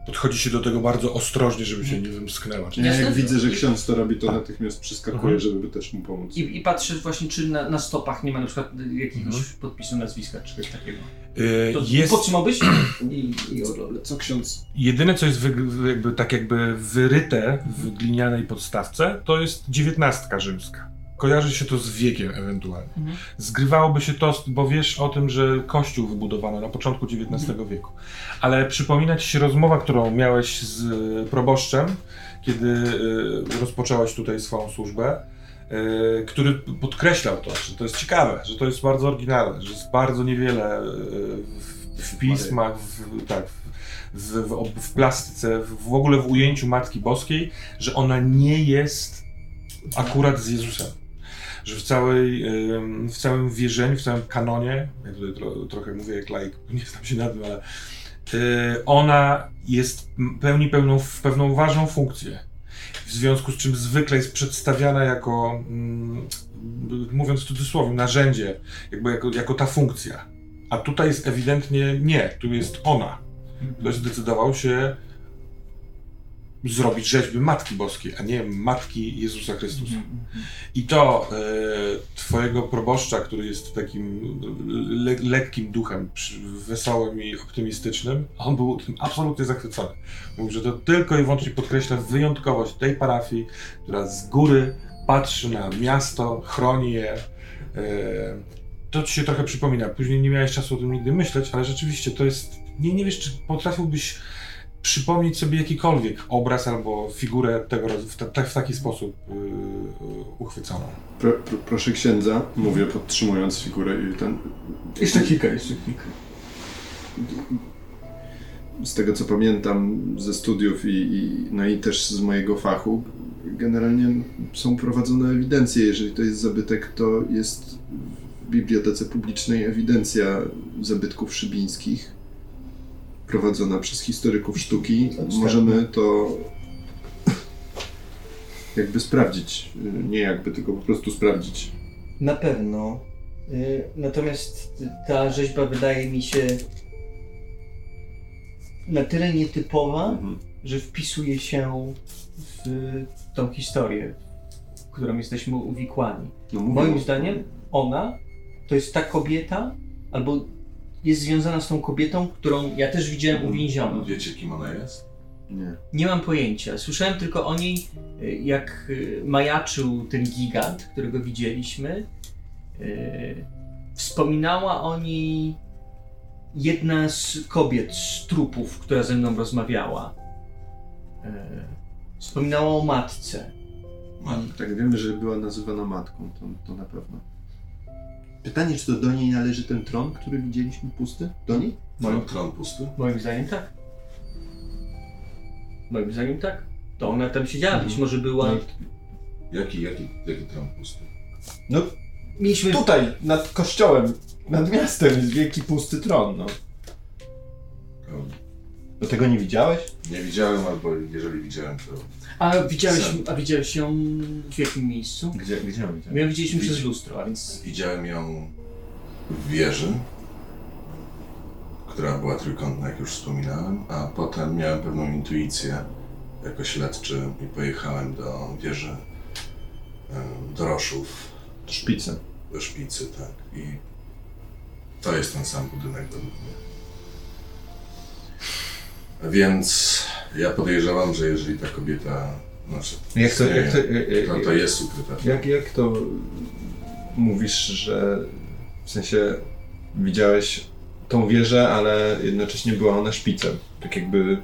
podchodzi się do tego bardzo ostrożnie, żeby się nie wymsknęła. Ja jak widzę, że ksiądz to robi, to natychmiast przeskakuję, Mhm. żeby też mu pomóc. I, I patrzę właśnie, czy na, na stopach nie ma na przykład jakiegoś Mhm. podpisu nazwiska, czy coś takiego. To Jest podtrzymałbyś i, i co ksiądz? jedyne, co jest wy, jakby, tak jakby wyryte w glinianej podstawce, to jest dziewiętnastka rzymska. Kojarzy się to z wiekiem ewentualnie. Mhm. Zgrywałoby się to, bo wiesz o tym, że kościół wybudowano na początku XIX wieku. Ale przypomina ci się rozmowa, którą miałeś z e, proboszczem, kiedy e, rozpoczęłaś tutaj swoją służbę, który podkreślał to, że to jest ciekawe, że to jest bardzo oryginalne, że jest bardzo niewiele e, w, w pismach, w, tak, w, w, w, plastyce, w, ogóle w ujęciu Matki Boskiej, że ona nie jest akurat z Jezusem. Że w, całej, w całym wierzeniu, w całym kanonie, ja tutaj tro, trochę mówię jak laik, nie znam się na tym, ale e, ona jest, pełni pełną, pewną ważną funkcję. W związku z czym zwykle jest przedstawiana jako, mm, mówiąc w cudzysłowie, narzędzie, jakby jako, jako ta funkcja. A tutaj jest ewidentnie nie, tu jest ona. Ktoś zdecydował się zrobić rzeźby Matki Boskiej, a nie Matki Jezusa Chrystusa. I to e, twojego proboszcza, który jest takim le, lekkim duchem, wesołym i optymistycznym, on był tym absolutnie zachwycony. Mówił, że to tylko i wyłącznie podkreśla wyjątkowość tej parafii, która z góry patrzy na miasto, chroni je. E, to ci się trochę przypomina. Później nie miałeś czasu o tym nigdy myśleć, ale rzeczywiście to jest. Nie, nie wiesz, czy potrafiłbyś przypomnieć sobie jakikolwiek obraz albo figurę tego w, ta, w taki sposób yy, uchwyconą. Pro, pro, proszę księdza, mówię podtrzymując figurę i ten... Jeszcze kilka, jeszcze kilka. Z tego co pamiętam ze studiów i, i, no i też z mojego fachu, generalnie są prowadzone ewidencje. Jeżeli to jest zabytek, to jest w bibliotece publicznej ewidencja zabytków szybińskich prowadzona przez historyków sztuki. Możemy to jakby sprawdzić. Nie jakby, tylko po prostu sprawdzić. Na pewno. Y, Natomiast ta rzeźba wydaje mi się na tyle nietypowa, Mhm. że wpisuje się w tą historię, w którą jesteśmy uwikłani. No, Moim zdaniem ona to jest ta kobieta, albo jest związana z tą kobietą, którą ja też widziałem uwięzioną. Wiecie, kim ona jest? Nie. Nie mam pojęcia. Słyszałem tylko o niej, y, jak y, majaczył ten gigant, którego widzieliśmy. Y, Wspominała o niej jedna z kobiet z trupów, która ze mną rozmawiała. Wspominała o matce. Matka. Tak, wiemy, że była nazywana matką, to, to na pewno. Pytanie, czy to do niej należy ten tron, który widzieliśmy pusty? Do niej? Tron, tron pusty? Moim zdaniem tak. Moim zdaniem tak. To ona tam siedziała, być może była. Jaki, jaki, jaki tron pusty? No Mieliśmy tutaj, nad kościołem, nad miastem jest wielki pusty tron, no. Do tego nie widziałeś? Nie widziałem, albo jeżeli widziałem, to A widziałeś, a widziałeś ją w jakim miejscu? Gdzie, gdzie ją widziałeś? Ją widzieliśmy Widz- przez lustro, a więc widziałem ją w wieży, która była trójkątna, jak już wspominałem, a potem miałem pewną intuicję jako śledczy i pojechałem do wieży e, Doroszów, Szpicę. do szpicy, tak. I to jest ten sam budynek według mnie. Więc ja podejrzewam, że jeżeli ta kobieta, znaczy, Jak to, jak to, to, to jest ukryta. jak, jak to mówisz, że w sensie widziałeś tą wieżę, ale jednocześnie była ona szpicem? Tak jakby,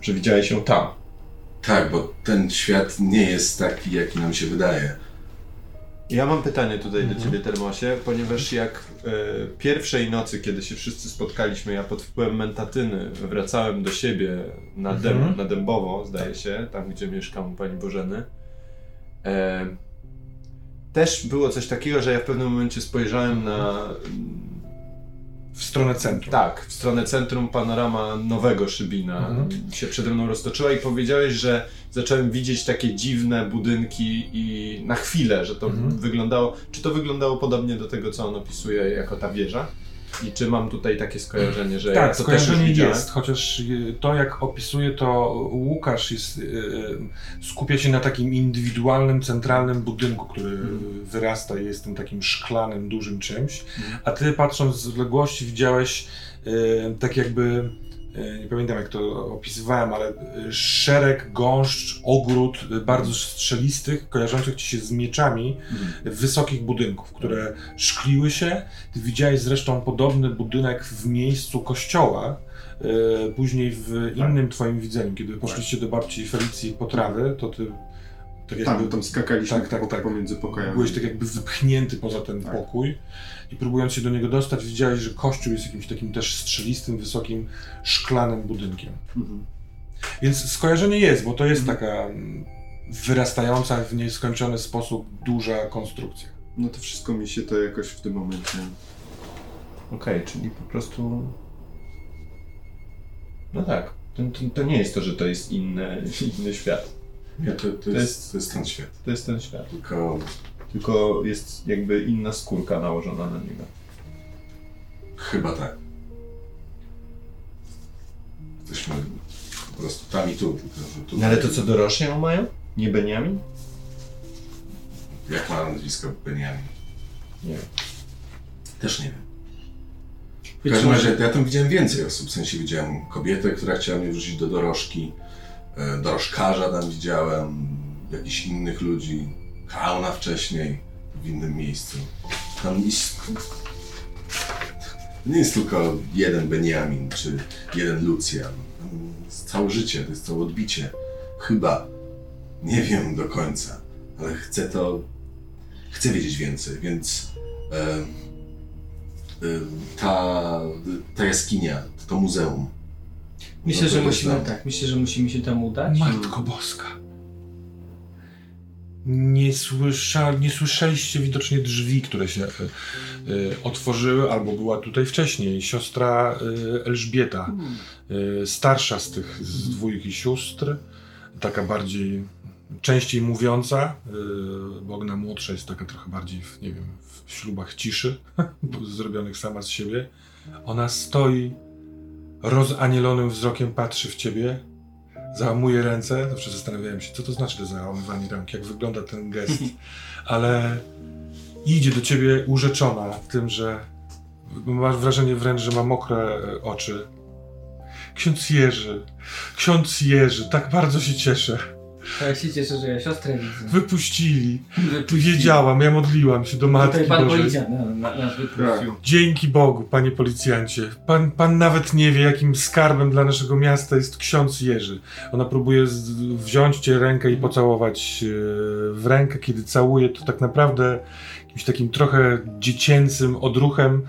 że widziałeś ją tam. Tak, bo ten świat nie jest taki, jaki nam się wydaje. Ja mam pytanie tutaj do Ciebie, Termosie, ponieważ jak e, pierwszej nocy, kiedy się wszyscy spotkaliśmy, ja pod wpływem mentatyny wracałem do siebie na, dęb, Mhm. na Dębowo, zdaje się, tam gdzie mieszkam u Pani Bożeny, e, też było coś takiego, że ja w pewnym momencie spojrzałem na W stronę centrum. tak, w stronę centrum panorama nowego Szybina Mhm. się przede mną roztoczyła i powiedziałeś, że zacząłem widzieć takie dziwne budynki i na chwilę, że to Mhm. wyglądało, czy to wyglądało podobnie do tego, co on opisuje jako ta wieża? I czy mam tutaj takie skojarzenie, że ja Tak, to też już skojarzenie widziałem? jest, chociaż y, to jak opisuje to Łukasz jest, y, y, skupia się na takim indywidualnym, centralnym budynku, który Mhm. wyrasta i jest tym takim szklanym, dużym czymś, a ty patrząc z odległości widziałeś tak jakby, nie pamiętam jak to opisywałem, ale y, szereg, gąszcz, ogród y, bardzo strzelistych, kojarzących ci się z mieczami, Mhm. wysokich budynków, które szkliły się. Ty widziałeś zresztą podobny budynek w miejscu kościoła, e, później w innym twoim widzeniu, kiedy poszliście do babci Felicji po trawy, to ty tak jakby Tam, tam skakaliśmy Tak, tak, tak. pomiędzy pokojami. byłeś tak jakby wypchnięty poza ten Tak. pokój i próbując się do niego dostać, widziałeś, że kościół jest jakimś takim też strzelistym, wysokim, szklanym budynkiem. Mhm. Więc skojarzenie jest, bo to jest Mhm. taka mm, wyrastająca w nieskończony sposób duża konstrukcja. No to wszystko mi się to jakoś w tym momencie... Okej, czyli po prostu... No tak, to, to, to nie jest to, że to jest inny, inny świat. Nie, to, to, jest- jest, to jest ten świat. To jest ten świat. Tylko Tylko jest jakby inna skórka nałożona na niego. chyba tak. Jesteśmy po prostu tam i tu. Tylko, że tutaj, No ale to co dorośli ją mają? Nie Beniamin? Jak ma nazwisko Benjamin? Nie wiem. Też nie wiem. W każdym może- razie ja tam widziałem więcej osób. W sensie widziałem kobietę, która chciała mnie wrzucić do dorożki. e, Dorożkarza tam widziałem. Jakichś innych ludzi. Klauna wcześniej. W innym miejscu. Tam jest... Nie jest tylko jeden Benjamin, czy jeden Lucjan. Tam jest całe życie, to jest całe odbicie. Chyba. Nie wiem do końca. Ale chcę to... Chcę wiedzieć więcej, więc... E, y, ta, ta jaskinia, to muzeum. Myślę, No to że musimy, tam. tak, myślę, że musimy się tam udać. Matko Boska. Nie, słysza, nie słyszeliście widocznie drzwi, które się y, y, otworzyły, albo była tutaj wcześniej siostra y, Elżbieta, starsza z tych z dwójki sióstr, taka bardziej częściej mówiąca, y, Bogna młodsza jest taka trochę bardziej, w, nie wiem, w ślubach ciszy, zrobionych sama z siebie. Ona stoi, rozanielonym wzrokiem patrzy w ciebie, załamuje ręce. Zawsze zastanawiałem się, co to znaczy to załamywanie rąk, jak wygląda ten gest. Ale idzie do ciebie urzeczona tym, że masz wrażenie wręcz, że ma mokre e, oczy. Ksiądz Jerzy, ksiądz Jerzy, tak bardzo się cieszę. Ja się cieszę, że ja siostrę widzę. Wypuścili. Tu wiedziałam, ja modliłam się do Matki Tutaj pan Bożej. policjant na, na, nas wypuścił. Dzięki Bogu, panie policjancie. Pan, pan nawet nie wie, jakim skarbem dla naszego miasta jest ksiądz Jerzy. Ona próbuje z, wziąć cię rękę i pocałować e, w rękę. Kiedy całuje, to tak naprawdę jakimś takim trochę dziecięcym odruchem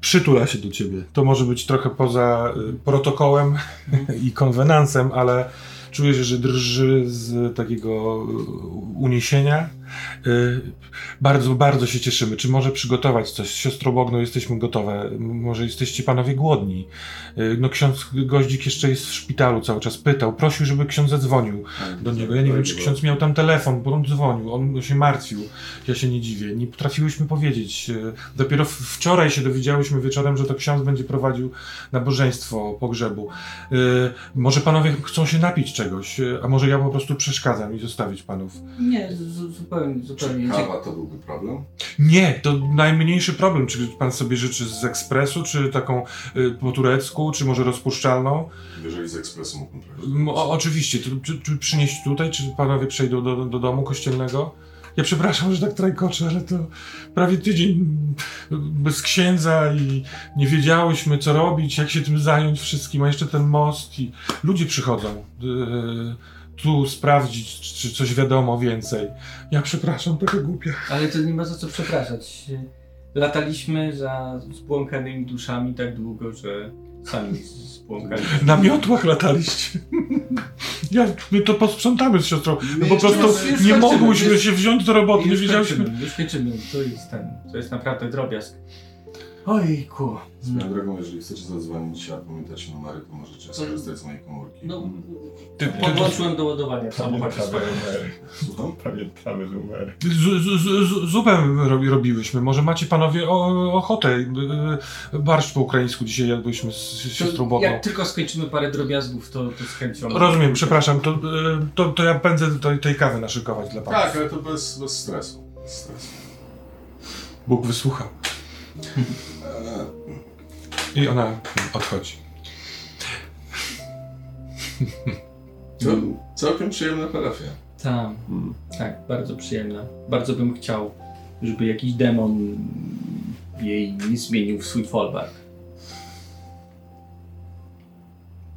przytula się do ciebie. To może być trochę poza e, protokołem i konwenansem, ale czujesz, że drży z takiego e, uniesienia bardzo, bardzo się cieszymy. Czy może przygotować coś? Z siostrą Bogną jesteśmy gotowe. Może jesteście panowie głodni. Y, no ksiądz Goździk jeszcze jest w szpitalu cały czas. Pytał, prosił, żeby ksiądz zadzwonił do niego. Ja nie wiem, czy ksiądz miał tam telefon, bo on dzwonił. On się martwił. Ja się nie dziwię. Nie potrafiłyśmy powiedzieć. Y, Dopiero wczoraj się dowiedziałyśmy wieczorem, że to ksiądz będzie prowadził nabożeństwo pogrzebu. Y, Może panowie chcą się napić czegoś, y, a może ja po prostu przeszkadzam i zostawić panów. Nie, zu- zupełnie, Czy zupełnie. kawa to byłby problem? Nie, to najmniejszy problem. Czy pan sobie życzy z ekspresu, czy taką y, po turecku, czy może rozpuszczalną? Jeżeli z ekspresu mógłbym O, oczywiście. To, czy, czy przynieść tutaj, czy panowie przejdą do, do domu kościelnego? Ja przepraszam, że tak trajkoczę, ale to prawie tydzień bez księdza i nie wiedziałyśmy, co robić, jak się tym zająć wszystkim, a jeszcze ten most i ludzie przychodzą y, tu sprawdzić, czy coś wiadomo więcej. Ja przepraszam, taka głupia. Ale to nie ma za co przepraszać. Lataliśmy za zbłąkanymi duszami tak długo, że sami zbłąkaliśmy. Na miotłach lataliście. Ja, my to posprzątamy z siostrą. No po prostu nie mogłyśmy się wziąć do roboty, nie kończymy, już kończymy. To jest ten, to jest naprawdę drobiazg. Ojku. Swoją drogą, jeżeli chcecie zadzwonić, a pamiętacie numery, to możecie skorzystać z mojej komórki. No, Ty- ty- podłączyłem do ładowania w samochodzie. Słucham? Pamiętamy numery. Z, z, z, zupę robi, robiłyśmy. Może macie panowie o, ochotę. y, Barszcz po ukraińsku dzisiaj jadłyśmy z siostrą To Bogą. jak tylko skończymy parę drobiazgów, to, to z chęcią. Rozumiem, przepraszam. To, y, to, to ja pędzę do tej kawy naszykować dla panów. Tak, ale to bez, bez stresu. Bez stresu. Bóg wysłuchał. I ona odchodzi. to całkiem przyjemna parafia. Tak, tak, bardzo przyjemna. Bardzo bym chciał, żeby jakiś demon jej nie zmienił w swój folwark.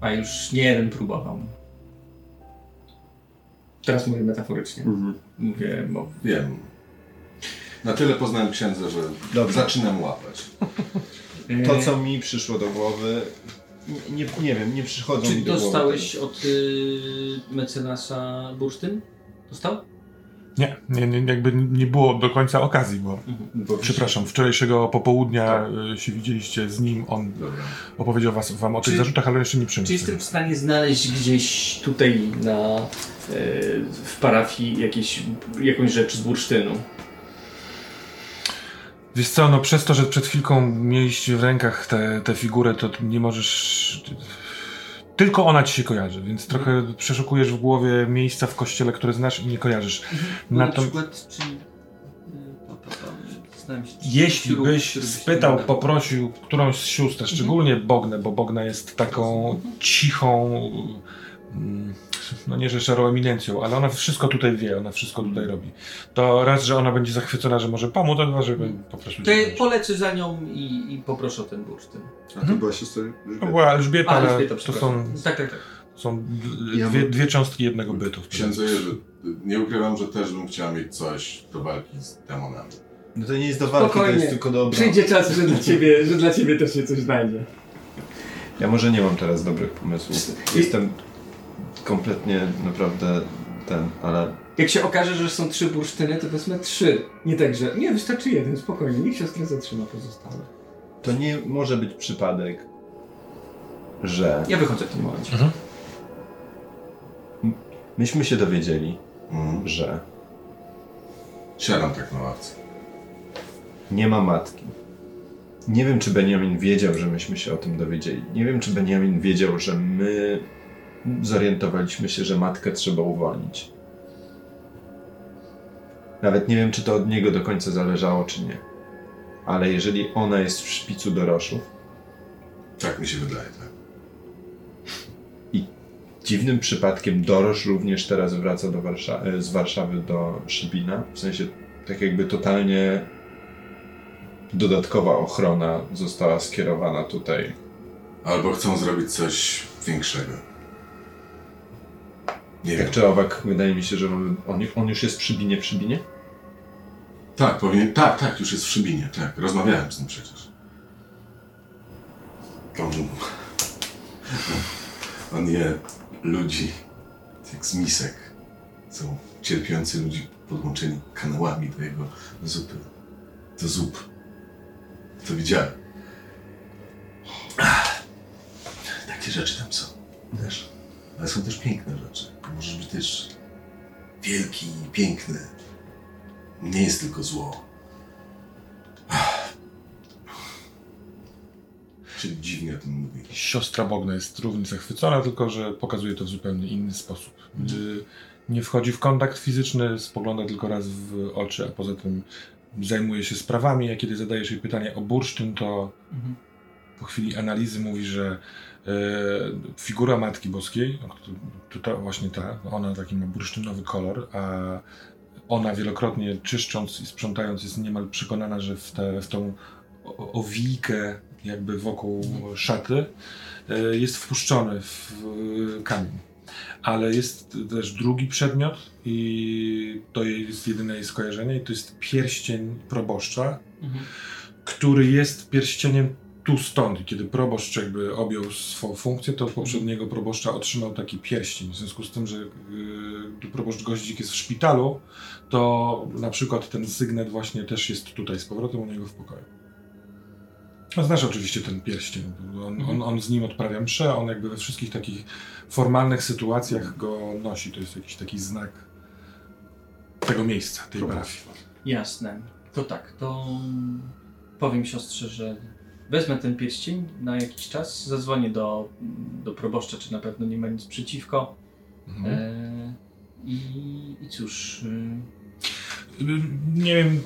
A już nie jeden próbował. Teraz mówię metaforycznie. Mówię, bo Wiem. Na tyle poznałem księdza, że Dobrze. zaczynam łapać. To, co mi przyszło do głowy, nie, nie, wiem, nie przychodzą Czy mi do głowy. dostałeś od y, mecenasa bursztyn? Dostał? Nie, nie, nie, jakby nie było do końca okazji, bo Bo przepraszam, wczorajszego popołudnia y, się widzieliście z nim, on Dobra. opowiedział was, wam o tych Czy- zarzutach, ale jeszcze nie Czy przyniósł. jestem w stanie znaleźć gdzieś tutaj na, y, w parafii jakieś, jakąś rzecz z bursztynu? Wiesz co, no przez to, że przed chwilką mieliście w rękach tę figurę, to nie możesz... Tylko ona ci się kojarzy, więc trochę przeszukujesz w głowie miejsca w kościele, które znasz i nie kojarzysz. Bo Na na przykład, czy... Jeśli byś spytał, poprosił którąś z sióstr, szczególnie Bognę, bo Bogna jest taką cichą, mm, no nie że szarą eminencją, ale ona wszystko tutaj wie, ona wszystko tutaj robi. To raz, że ona będzie zachwycona, że może pomóc, a dwa, żeby po prostu... To ja polecę za nią i, i poproszę o ten bursztyn. A to była siostra To Elżbieta. była Elżbieta, A, ale Elżbieta, to są, Tak, tak, tak. są Ja dwie, dwie cząstki jednego bytu. Księdze Jerzy, nie ukrywam, że też bym chciał mieć coś do walki z demonami. No to nie jest do walki, to Spokojnie. jest tylko do obrony. Przyjdzie czas, że dla ciebie, że dla ciebie też się coś znajdzie. Ja może nie mam teraz dobrych pomysłów. Jestem kompletnie naprawdę ten, ale Jak się okaże, że są trzy bursztyny, to wezmę trzy. Nie tak, że nie, wystarczy jeden, spokojnie, niech siostra zatrzyma pozostałe. to nie może być przypadek, że Ja wychodzę w tym momencie. myśmy się dowiedzieli, Mhm. że Siadam tak na ławce. nie ma matki. Nie wiem, czy Benjamin wiedział, że myśmy się o tym dowiedzieli. Nie wiem, czy Benjamin wiedział, że my zorientowaliśmy się, że matkę trzeba uwolnić. Nawet nie wiem, czy to od niego do końca zależało, czy nie. Ale jeżeli ona jest w szpicu doroszów, Tak mi się wydaje, tak. dziwnym przypadkiem Dorosz również teraz wraca do Warsza- z Warszawy do Szybina. W sensie, tak jakby totalnie dodatkowa ochrona została skierowana tutaj. Albo chcą zrobić coś większego. Nie wiem. Jak czy owak, wydaje mi się, że on, on, już jest w Szybinie w Szybinie? Tak, powinien. Tak, tak, już jest w Szybinie, tak. Rozmawiałem z nim przecież. On, on je ludzi jak z misek. Są cierpiący ludzi podłączeni kanałami do jego zupy. Do zup. To widziałem. Takie rzeczy tam są. Wiesz? Ale są też piękne rzeczy. Możesz być też wielki i piękny. Nie jest tylko zło. Czy dziwnie o tym mówi? Siostra Bogna jest równie zachwycona, tylko że pokazuje to w zupełnie inny sposób. Y, Nie wchodzi w kontakt fizyczny, spogląda tylko raz w oczy, a poza tym zajmuje się sprawami. A kiedy zadajesz jej pytanie o bursztyn, to Mhm. po chwili analizy mówi, że figura Matki Boskiej, o której- tutaj właśnie ta, ona taki ma bursztynowy kolor, a ona wielokrotnie czyszcząc i sprzątając jest niemal przekonana, że w, te, w tą owijkę jakby wokół szaty e, jest wpuszczony w e, kamień. Ale jest też drugi przedmiot i to jest jedyne jej skojarzenie i to jest pierścień proboszcza, Mhm. który jest pierścieniem tu stąd. Kiedy proboszcz jakby objął swoją funkcję, to poprzedniego proboszcza otrzymał taki pierścień. W związku z tym, że yy, proboszcz Goździk jest w szpitalu, to na przykład ten sygnet właśnie też jest tutaj z powrotem u niego w pokoju. No, znasz oczywiście ten pierścień. On, on, on z nim odprawia mszę, on jakby we wszystkich takich formalnych sytuacjach go nosi. To jest jakiś taki znak tego miejsca, tej parafii. Jasne. To tak, to powiem siostrze, że wezmę ten pierścień na jakiś czas, zadzwonię do, do proboszcza, czy na pewno nie ma nic przeciwko. Mhm. E, i, I cóż, y, Nie wiem,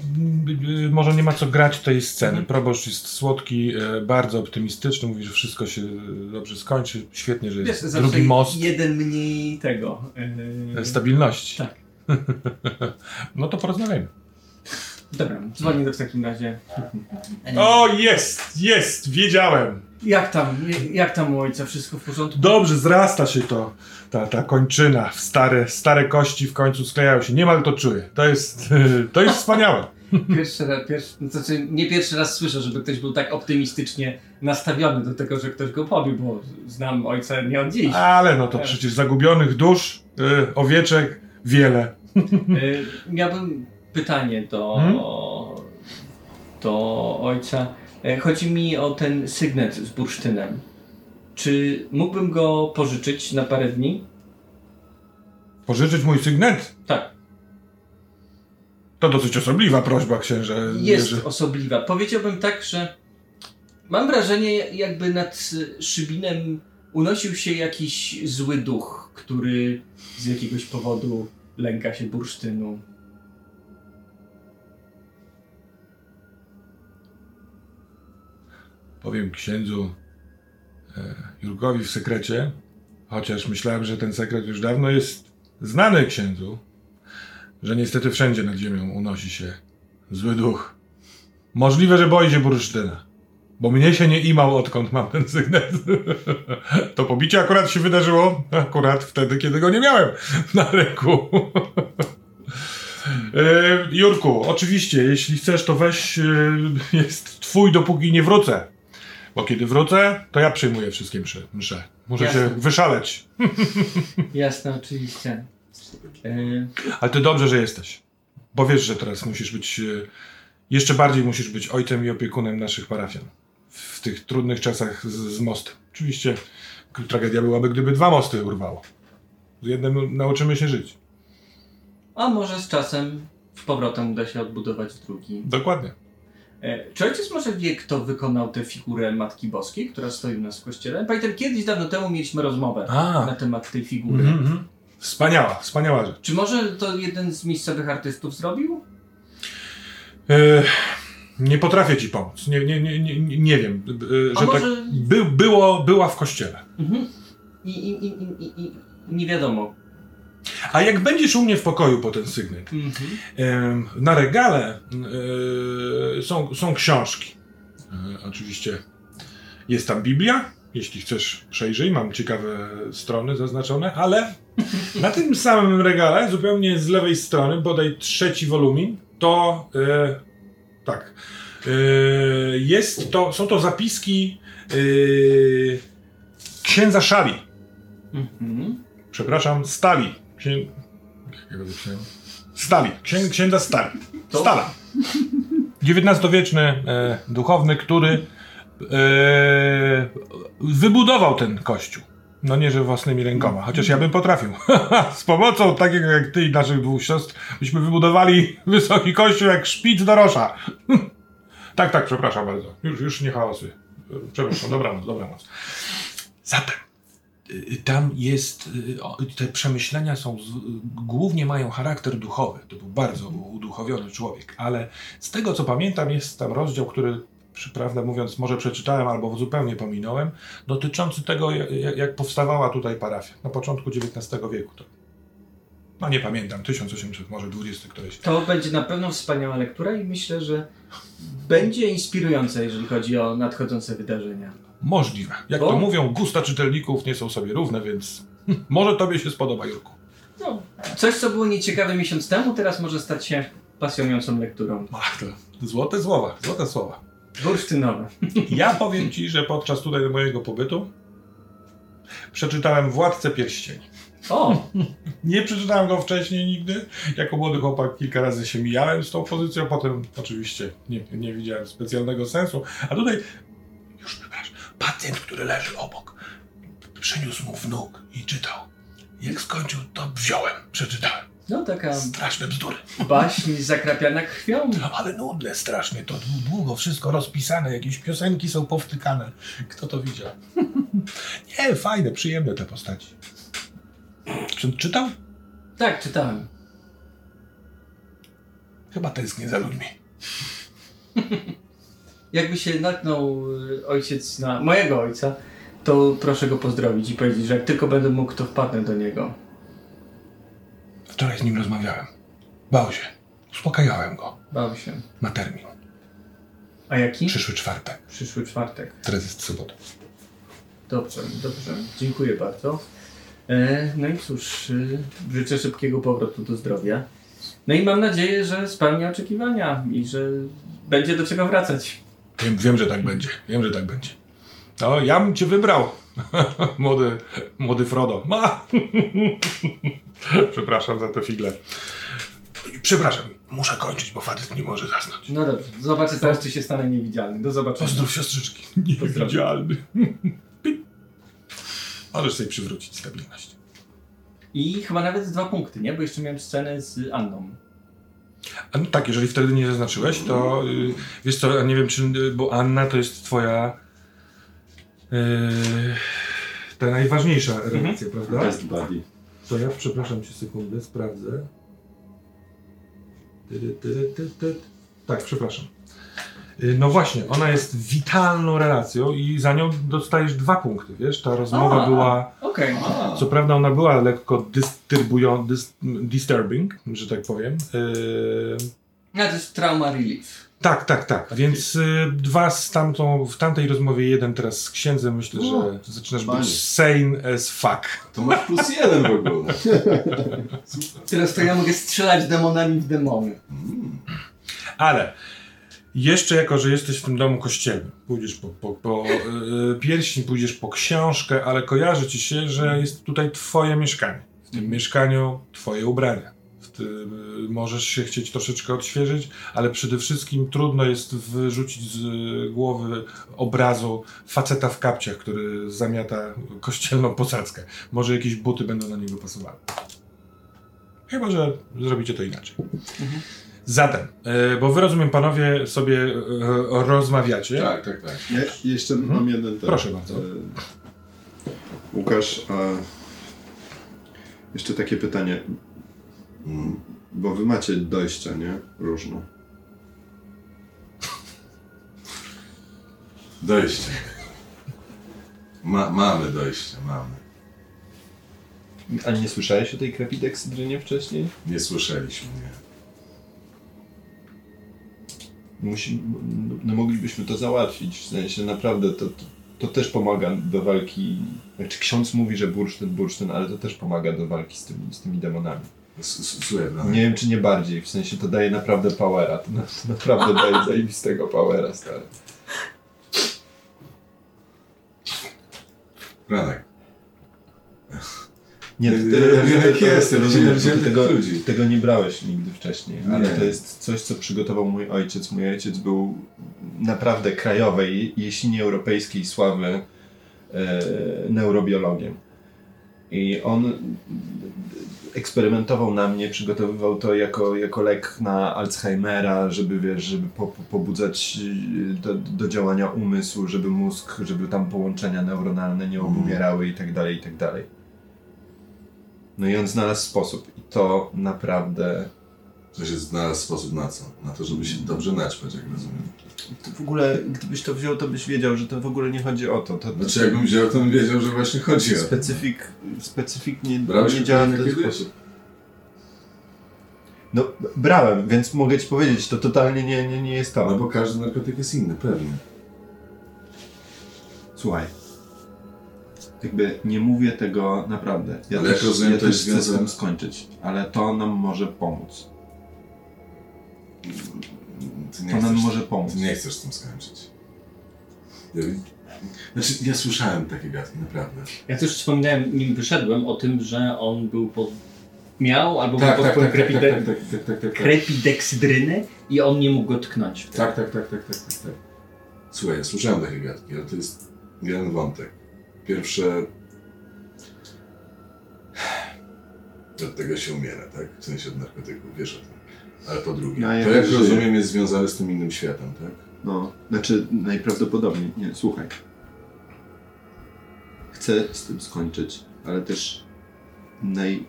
y, może nie ma co grać tej sceny. Mhm. Proboszcz jest słodki, e, bardzo optymistyczny, mówi, że wszystko się dobrze skończy. Świetnie, że wiesz, jest zawsze drugi most jeden mniej tego. y, stabilności. Tak. no to porozmawiajmy. Dobra, dzwonię do w takim razie. O, jest, jest, wiedziałem. Jak tam, jak tam u ojca, wszystko w porządku? Dobrze, zrasta się to, ta, ta kończyna, w stare, stare kości w końcu sklejają się. Niemal to czuję. To jest, to jest wspaniałe. Pierwszy raz, pierwszy, no to znaczy nie pierwszy raz słyszę, żeby ktoś był tak optymistycznie nastawiony do tego, że ktoś go pobił, bo znam ojca nie od dziś. Ale no to przecież zagubionych dusz, y, owieczek, wiele. Y, Miałbym pytanie do, Hmm? do ojca. Y, Chodzi mi o ten sygnet z bursztynem. Czy mógłbym go pożyczyć na parę dni? Pożyczyć mój sygnet? Tak, To dosyć osobliwa prośba, księże. jest Jerzy. osobliwa. Powiedziałbym tak, że mam wrażenie, jakby nad szybinem unosił się jakiś zły duch, który z jakiegoś powodu lęka się bursztynu. Powiem księdzu e, Jurkowi w sekrecie, chociaż myślałem, że ten sekret już dawno jest znany księdzu, że niestety wszędzie nad ziemią unosi się zły duch. Możliwe, że boi się bursztyna. Bo mnie się nie imał, odkąd mam ten sygnet. To pobicie akurat się wydarzyło akurat wtedy, kiedy go nie miałem na ręku. E, Jurku, oczywiście, jeśli chcesz, to weź, e, jest twój, dopóki nie wrócę. Bo kiedy wrócę, to ja przyjmuję wszystkie msze. msze. Muszę Jasne. się wyszaleć. Jasne, oczywiście. Y, Ale ty dobrze, że jesteś. Bo wiesz, że teraz musisz być, e, jeszcze bardziej musisz być ojcem i opiekunem naszych parafian. W tych trudnych czasach z, z mostem. Oczywiście tragedia byłaby, gdyby dwa mosty urwało. Z jednym nauczymy się żyć. A może z czasem z powrotem uda się odbudować drugi. Dokładnie. E, Czy ojciec może wie, kto wykonał tę figurę Matki Boskiej, która stoi u nas w kościele? Pamiętam, kiedyś dawno temu mieliśmy rozmowę A. na temat tej figury. Mhm, mhm. Wspaniała, wspaniała rzecz. Czy może to jeden z miejscowych artystów zrobił? E, nie potrafię ci pomóc. Nie, nie, nie, nie, nie wiem. E, że tak może- by, było, była w kościele. Mhm. I, i, i, i nie wiadomo. A jak będziesz u mnie w pokoju po ten sygnet, Mhm. em, na regale e, są, są książki. E, oczywiście jest tam Biblia. Jeśli chcesz, przejrzyj. Mam ciekawe strony zaznaczone, ale na tym samym regale, zupełnie z lewej strony, bodaj trzeci wolumin, to e, tak. Jest to, są to zapiski księdza Szali. Mhm. Przepraszam, Stali. Księ... Jak ja go zapisałem? Stali. Księ, księdza Stali. Stala. XIX-wieczny e, duchowny, który e, wybudował ten kościół. No nie, że własnymi rękoma, chociaż ja bym potrafił. Z pomocą takiego jak ty i naszych dwóch siostr byśmy wybudowali wysoki kościół jak szpic dorosza. tak, tak, przepraszam bardzo. Już, już nie hałasuję. Przepraszam, dobranoc, dobranoc. Zatem tam jest, y, te przemyślenia są, głównie mają charakter duchowy. To był bardzo uduchowiony człowiek, ale z tego co pamiętam jest tam rozdział, który prawdę mówiąc może przeczytałem albo zupełnie pominąłem, dotyczący tego jak, jak powstawała tutaj parafia na początku XIX wieku. To, no nie pamiętam, 1800 może 20 któryś. To będzie na pewno wspaniała lektura i myślę, że będzie inspirująca, jeżeli chodzi o nadchodzące wydarzenia. Możliwe. Jak to mówią, gusta czytelników nie są sobie równe, więc może tobie się spodoba, Jurku. No, coś, co było nieciekawe miesiąc temu, teraz może stać się pasjonującą lekturą. Ach, to złote słowa, złote słowa. Bursztynowe. Ja powiem ci, że podczas tutaj mojego pobytu przeczytałem Władcę Pierścieni. O, Nie przeczytałem go wcześniej nigdy. Jako młody chłopak kilka razy się mijałem z tą pozycją, potem oczywiście nie, nie widziałem specjalnego sensu. A tutaj, pacjent, który leży obok, przyniósł mu wnuk i czytał. Jak skończył, to wziąłem, przeczytałem. no taka Straszne bzdury. baśń zakrapiana krwią. No, ale nudne strasznie, to długo wszystko rozpisane, jakieś piosenki są powtykane. Kto to widział? Nie, fajne, przyjemne te postaci. Czy czytał? Tak, czytałem. Chyba tęsknię za ludźmi. Jakby się natknął y, ojciec na mojego ojca, to proszę go pozdrowić i powiedzieć, że jak tylko będę mógł, to wpadnę do niego. Wczoraj z nim rozmawiałem. Bał się. Uspokajałem go. Bał się. Ma termin. A jaki? Przyszły czwartek. Przyszły czwartek. Teraz jest sobota. Dobrze, dobrze. Dziękuję bardzo. E, no i cóż, y, życzę szybkiego powrotu do zdrowia. No i mam nadzieję, że spełni oczekiwania i że będzie do czego wracać. Wiem, wiem, że tak będzie. Wiem, że tak będzie. No, ja bym cię wybrał. młody, młody Frodo. Ma. Przepraszam za te figle. Przepraszam, muszę kończyć, bo facet nie może zasnąć. No dobrze, zobaczę teraz, czy się stanę niewidzialny. Do zobaczenia. Pozdrów siostrzyczki. Niewidzialny. Możesz sobie przywrócić stabilność. I chyba nawet dwa punkty, nie? Bo jeszcze miałem scenę z Anną. A no tak, jeżeli wtedy nie zaznaczyłeś, to y, wiesz co, nie wiem czy, y, bo Anna to jest twoja y, ta najważniejsza relacja, prawda? Best buddy. To ja, przepraszam cię sekundę, sprawdzę. Tyry, ty, ty. Tak, przepraszam. Y, No właśnie, ona jest witalną relacją i za nią dostajesz dwa punkty, wiesz? Ta rozmowa A. była, Okej. A, co prawda ona była lekko dystrybują, dys, disturbing, że tak powiem. Y, No to jest trauma relief. tak, tak, tak. Więc y, dwa z tamtą, w tamtej rozmowie, jeden teraz z księdzem, myślę, że zaczynasz fajnie. być sane as fuck. to masz plus jeden w ogóle. Teraz to ja mogę strzelać demonami w demony. Ale jeszcze jako, że jesteś w tym domu kościelnym, pójdziesz po, po, po yy, pójdziesz po książkę, ale kojarzy ci się, że jest tutaj twoje mieszkanie. W tym mieszkaniu twoje ubrania. Tym, y, możesz się chcieć troszeczkę odświeżyć, ale przede wszystkim trudno jest wyrzucić z głowy obrazu faceta w kapciach, który zamiata kościelną posadzkę. Może jakieś buty będą na niego pasowały. Chyba, że zrobicie to inaczej. Zatem, e, bo wy rozumiem panowie sobie e, rozmawiacie. Tak, tak, tak. Ja jeszcze mam jeden temat. Proszę bardzo. E, Łukasz, a jeszcze takie pytanie, Mm. bo wy macie dojścia, nie? Różne. Dojście. Ma, mamy dojście, mamy. Ale nie słyszałeś o tej krapideksyndrynie wcześniej? Nie słyszeliśmy, nie. Musi, no moglibyśmy to załatwić, w sensie naprawdę to, to, to też pomaga do walki, znaczy ksiądz mówi, że bursztyn, bursztyn, ale to też pomaga do walki z tymi, z tymi demonami. Słuchaj, no, Nie wiem czy nie bardziej, w sensie to daje naprawdę powera, to, na, to naprawdę daje zajebistego powera, stary. Franek. Nie, jak jest, rozumiem, tego, ludzi. tego nie brałeś nigdy wcześniej, ale Nie. to jest coś, co przygotował mój ojciec. Mój ojciec był naprawdę krajowej, jeśli nie europejskiej sławy e, neurobiologiem. I on eksperymentował na mnie, przygotowywał to jako, jako lek na Alzheimera, żeby wiesz, żeby po, po, pobudzać y, do, do działania umysł, żeby mózg, żeby tam połączenia neuronalne nie obumierały i tak dalej, i tak dalej. No i on znalazł sposób i to naprawdę To się znalazł sposób na co? Na to, żeby się dobrze naćpać, jak rozumiem. to w ogóle, gdybyś to wziął, to byś wiedział, że to w ogóle nie chodzi o to. to, to Znaczy, jakbym wziął, to bym wiedział, że właśnie chodzi o to. specyfik, specyfik nie, Brałeś nie działa w ten kiedyś? sposób. No, brałem, więc mogę ci powiedzieć, to totalnie nie, nie, nie jest to. No bo każdy narkotyk jest inny, pewnie. Słuchaj. Jakby nie mówię tego naprawdę. Ja Ale też, jak rozumiem, ja to też jest chcę z tym skończyć, ale to nam może pomóc. Ty nie To nam może pomóc. Ty nie chcesz z tym skończyć. Ja, znaczy, ja słyszałem takie gadki, naprawdę. Ja też wspominałem, nim wyszedłem, o tym, że on był pod... miał albo Tak, był tak, pod tak, tak, tak, krepide... tak, tak, tak, tak, tak. krepideksydyny i on nie mógł go tknąć. Tak, tak, tak, tak, tak, tak, tak. Słuchaj, ja słyszałem takie gadki, ale to jest jeden wątek. Pierwsze... Od tego się umiera, tak? W sensie od narkotyków, wiesz o tym. Ale po drugie, No, ja to jak żyję. rozumiem jest związane z tym innym światem, tak? No, znaczy najprawdopodobniej. Nie, słuchaj. Chcę z tym skończyć, ale też naj...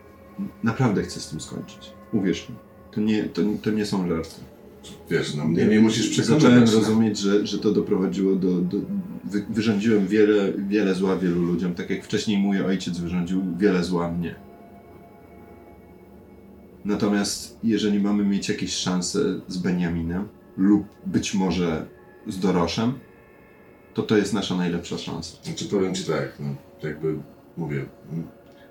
naprawdę chcę z tym skończyć. Uwierz mi. To nie, to, to nie są żarty. Wiesz, no mnie nie musisz Zacząłem przekonywać. no. rozumieć, że, że to doprowadziło do... do wy, wyrządziłem wiele, wiele zła wielu ludziom, tak jak wcześniej mój ojciec wyrządził wiele zła mnie. Natomiast jeżeli mamy mieć jakieś szanse z Beniaminem lub być może z Doroszem, to to jest nasza najlepsza szansa. Znaczy powiem ci tak, no, jakby mówię,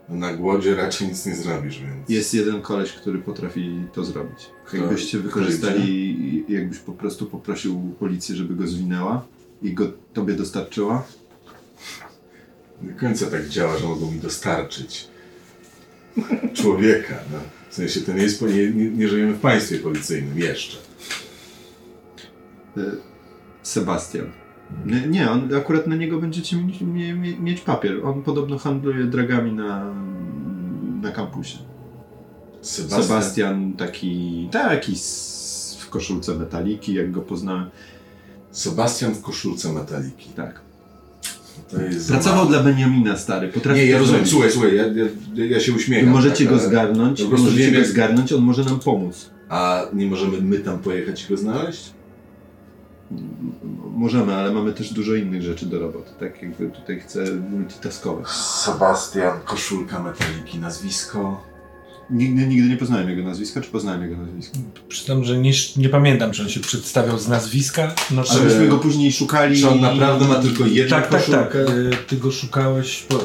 na głodzie raczej nic nie zrobisz, więc... Jest jeden koleś, który potrafi to zrobić. Jakbyście wykorzystali, jakbyś po prostu poprosił policję, żeby go zwinęła i go tobie dostarczyła, Nie do końca tak działa, że mogą mi dostarczyć człowieka. No. W sensie to nie jest, nie, nie, nie żyjemy w państwie policyjnym jeszcze. y, Sebastian. Nie, on akurat na niego będziecie mieć, mie, mie, mieć papier. On podobno handluje dragami na, na kampusie. Sebastian. Sebastian taki, taki w koszulce metaliki, jak go poznałem. Sebastian w koszulce metaliki. Tak. Pracował dla Beniamina, stary. Potrafi Nie, ja to rozumiem. zrobić. Słuchaj, słuchaj, ja, ja, ja się Wy uśmiecham. możecie tak, go zgarnąć, możecie go zgarnąć, on może nam pomóc. A nie możemy my tam pojechać i go znaleźć? Możemy, ale mamy też dużo innych rzeczy do roboty. Tak jakby tutaj chcę multitaskować. Sebastian, koszulka metaliki, nazwisko. Nigdy, nigdy nie poznałem jego nazwiska, czy poznałem jego nazwisko? Przyznam, że nie, nie pamiętam, czy on się przedstawiał z nazwiska. No, czy... Ale myśmy go później szukali. Czy on naprawdę ma tylko jedną Tak, tak, koszulkę? tak. Y, Ty go szukałeś po, y,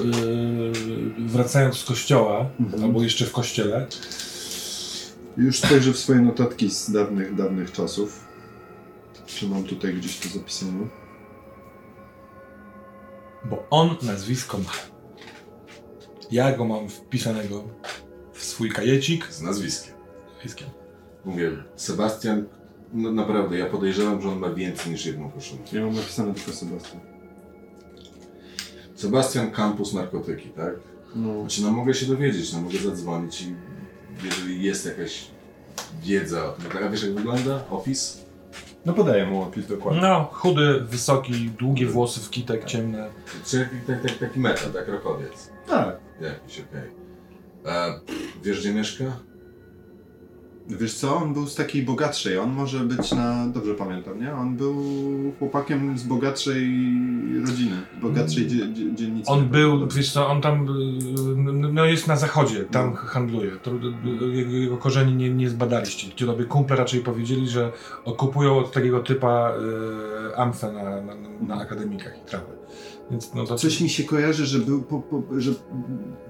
wracając z kościoła, Mhm. albo jeszcze w kościele. Już spojrzę w swoje notatki z dawnych, dawnych czasów. Czy mam tutaj gdzieś to zapisane? Bo on nazwisko ma. Ja go mam wpisanego w swój kajecik Z nazwiskiem. z nazwiskiem. Mówię, Sebastian, no naprawdę, ja podejrzewam, że on ma więcej niż jedną koszulkę. Ja mam napisane tylko Sebastian. Sebastian Campus Narkotyki, tak? No. Znaczy, no mogę się dowiedzieć, no mogę zadzwonić i jeżeli jest jakaś wiedza o tym, tak, a wiesz jak wygląda opis? No podaję mu opis dokładnie. No, chudy, wysoki, długie włosy w kitek, ciemne. Czy taki, tak, tak, taki metal, tak, rokowiec. Tak. Jakiś, okej. A Wiesz gdzie mieszka? Wiesz co, on był z takiej bogatszej, on może być na, dobrze pamiętam, nie? On był chłopakiem z bogatszej rodziny, bogatszej dzie, dzie, dzielnicy. On był, wiesz co, on tam, y, no jest na zachodzie, tam handluje. To, y, jego, jego korzeni nie, nie zbadaliście. Ci tobie kumple raczej powiedzieli, że kupują od takiego typa y, amfę na, na, na akademikach i trawy. Więc no to Coś mi się kojarzy, że był po, po, że